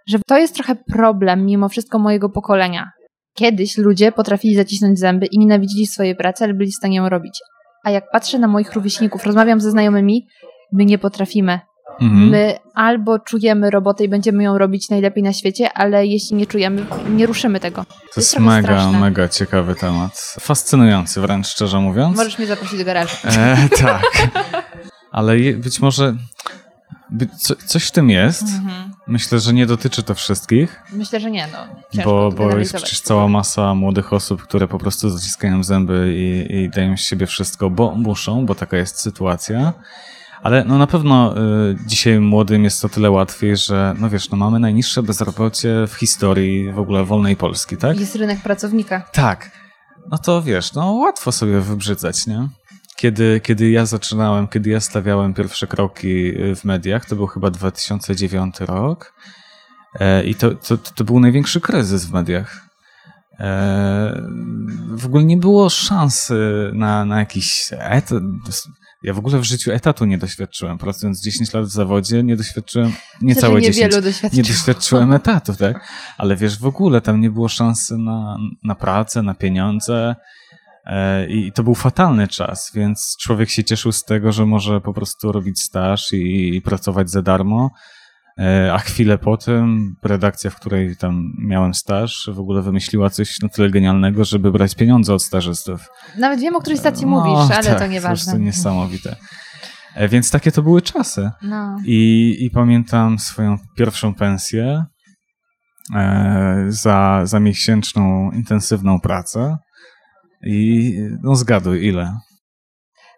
że to jest trochę problem mimo wszystko mojego pokolenia. Kiedyś ludzie potrafili zacisnąć zęby i nienawidzili swojej pracy, ale byli w stanie ją robić. A jak patrzę na moich rówieśników, rozmawiam ze znajomymi, my nie potrafimy. Mhm. My albo czujemy robotę i będziemy ją robić najlepiej na świecie, ale jeśli nie czujemy, nie ruszymy tego. To jest trochę mega, straszne. mega ciekawy temat. Fascynujący wręcz, szczerze mówiąc. Możesz mnie zaprosić do garażu. E, *laughs* tak. Ale je, być może by, co, coś w tym jest. Mhm. Myślę, że nie dotyczy to wszystkich, Myślę, że nie, no. Ciężko bo, to bo jest przecież cała masa młodych osób, które po prostu zaciskają zęby i, i dają z siebie wszystko, bo muszą, bo taka jest sytuacja. Ale no na pewno y, dzisiaj młodym jest to tyle łatwiej, że no wiesz, no mamy najniższe bezrobocie w historii w ogóle wolnej Polski, tak? Jest rynek pracownika. Tak. No to wiesz, no łatwo sobie wybrzydzać, nie? Kiedy, kiedy ja zaczynałem, kiedy ja stawiałem pierwsze kroki y, w mediach, to był chyba 2009 rok e, i to, to, to był największy kryzys w mediach. E, w ogóle nie było szansy na, na jakiś etat. Ja w ogóle w życiu etatu nie doświadczyłem. Pracując 10 lat w zawodzie, nie doświadczyłem niecałe Myślę, że 10 niewielu nie doświadczyłem etatu, tak? Ale wiesz, w ogóle tam nie było szansy na, na pracę, na pieniądze e, i to był fatalny czas, więc człowiek się cieszył z tego, że może po prostu robić staż i, i pracować za darmo, a chwilę potem redakcja, w której tam miałem staż, w ogóle wymyśliła coś na tyle genialnego, żeby brać pieniądze od stażystów. Nawet wiem, o której stacji No, mówisz, ale tak, to nieważne. prostu niesamowite. E, Więc takie to były czasy. No. I, I pamiętam swoją pierwszą pensję e, za, za miesięczną intensywną pracę. I no zgaduj, ile?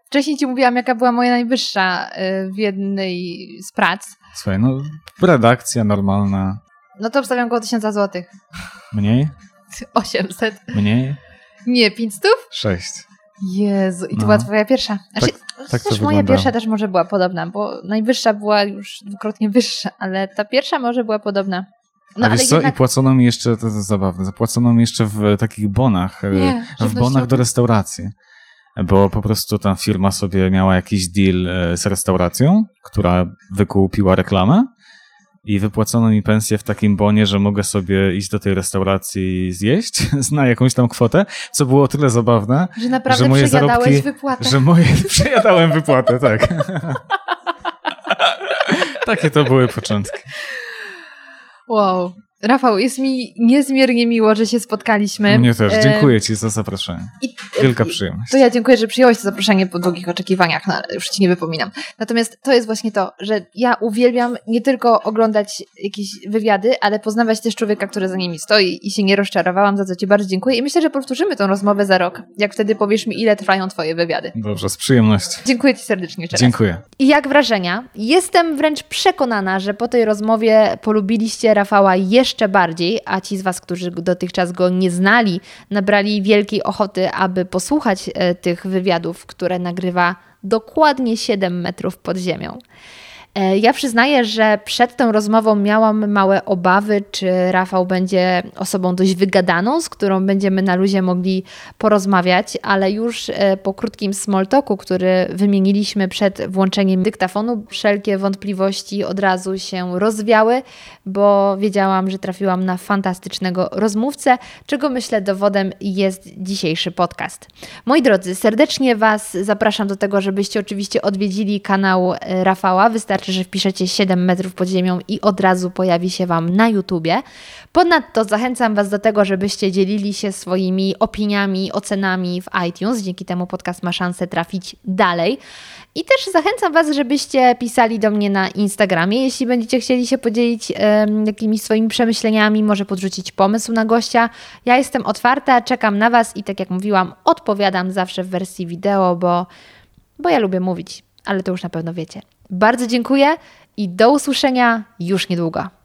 Wcześniej ci mówiłam, jaka była moja najwyższa y, w jednej z prac. Słuchaj, no redakcja normalna. No to obstawiam około 1000 zł. Mniej? 800. Mniej? Nie, 500? Sześć. Jezu, i to No. była twoja pierwsza. Znaczy, tak to też moja pierwsza też może była podobna, bo najwyższa była już dwukrotnie wyższa, ale ta pierwsza może była podobna. No A ale wiesz co, jednak... i płacono mi jeszcze, to jest zabawne, zapłacono mi jeszcze w takich bonach, e, Nie, w bonach do restauracji. Bo po prostu ta firma sobie miała jakiś deal e, z restauracją, która wykupiła reklamę i wypłacono mi pensję w takim bonie, że mogę sobie iść do tej restauracji zjeść *laughs* na jakąś tam kwotę, co było o tyle zabawne, Że naprawdę że moje przejadałeś zarobki- wypłatę. że moje *laughs* przejadałem wypłatę, tak. *laughs* Takie to były początki. Wow. Rafał, jest mi niezmiernie miło, że się spotkaliśmy. Mnie też. E, Dziękuję Ci za zaproszenie. I, Wielka przyjemność. To ja dziękuję, że przyjąłeś to zaproszenie po długich oczekiwaniach, no, ale już ci nie wypominam. Natomiast to jest właśnie to, że ja uwielbiam nie tylko oglądać jakieś wywiady, ale poznawać też człowieka, który za nimi stoi i się nie rozczarowałam, za co ci bardzo dziękuję i myślę, że powtórzymy tą rozmowę za rok, jak wtedy powiesz mi, ile trwają twoje wywiady. Dobrze, z przyjemnością. Dziękuję ci serdecznie jeszcze raz. Dziękuję. I jak wrażenia? Jestem wręcz przekonana, że po tej rozmowie polubiliście Rafała jeszcze bardziej, a ci z Was, którzy dotychczas go nie znali, nabrali wielkiej ochoty, aby posłuchać e, tych wywiadów, które nagrywa dokładnie 7 metrów pod ziemią. E, Ja przyznaję, że przed tą rozmową miałam małe obawy, czy Rafał będzie osobą dość wygadaną, z którą będziemy na luzie mogli porozmawiać, ale już e, po krótkim small talku, który wymieniliśmy przed włączeniem dyktafonu, wszelkie wątpliwości od razu się rozwiały, bo wiedziałam, że trafiłam na fantastycznego rozmówcę, czego myślę dowodem jest dzisiejszy podcast. Moi drodzy, serdecznie Was zapraszam do tego, żebyście oczywiście odwiedzili kanał e, Rafała. Wystarczy, że wpiszecie 7 metrów pod ziemią i od razu pojawi się Wam na YouTubie. Ponadto zachęcam Was do tego, żebyście dzielili się swoimi opiniami, ocenami w iTunes. Dzięki temu podcast ma szansę trafić dalej. I też zachęcam Was, żebyście pisali do mnie na Instagramie, jeśli będziecie chcieli się podzielić em, jakimiś swoimi przemyśleniami, może podrzucić pomysł na gościa. Ja jestem otwarta, czekam na Was i tak jak mówiłam, odpowiadam zawsze w wersji wideo, bo, bo ja lubię mówić, ale to już na pewno wiecie. Bardzo dziękuję i do usłyszenia już niedługo.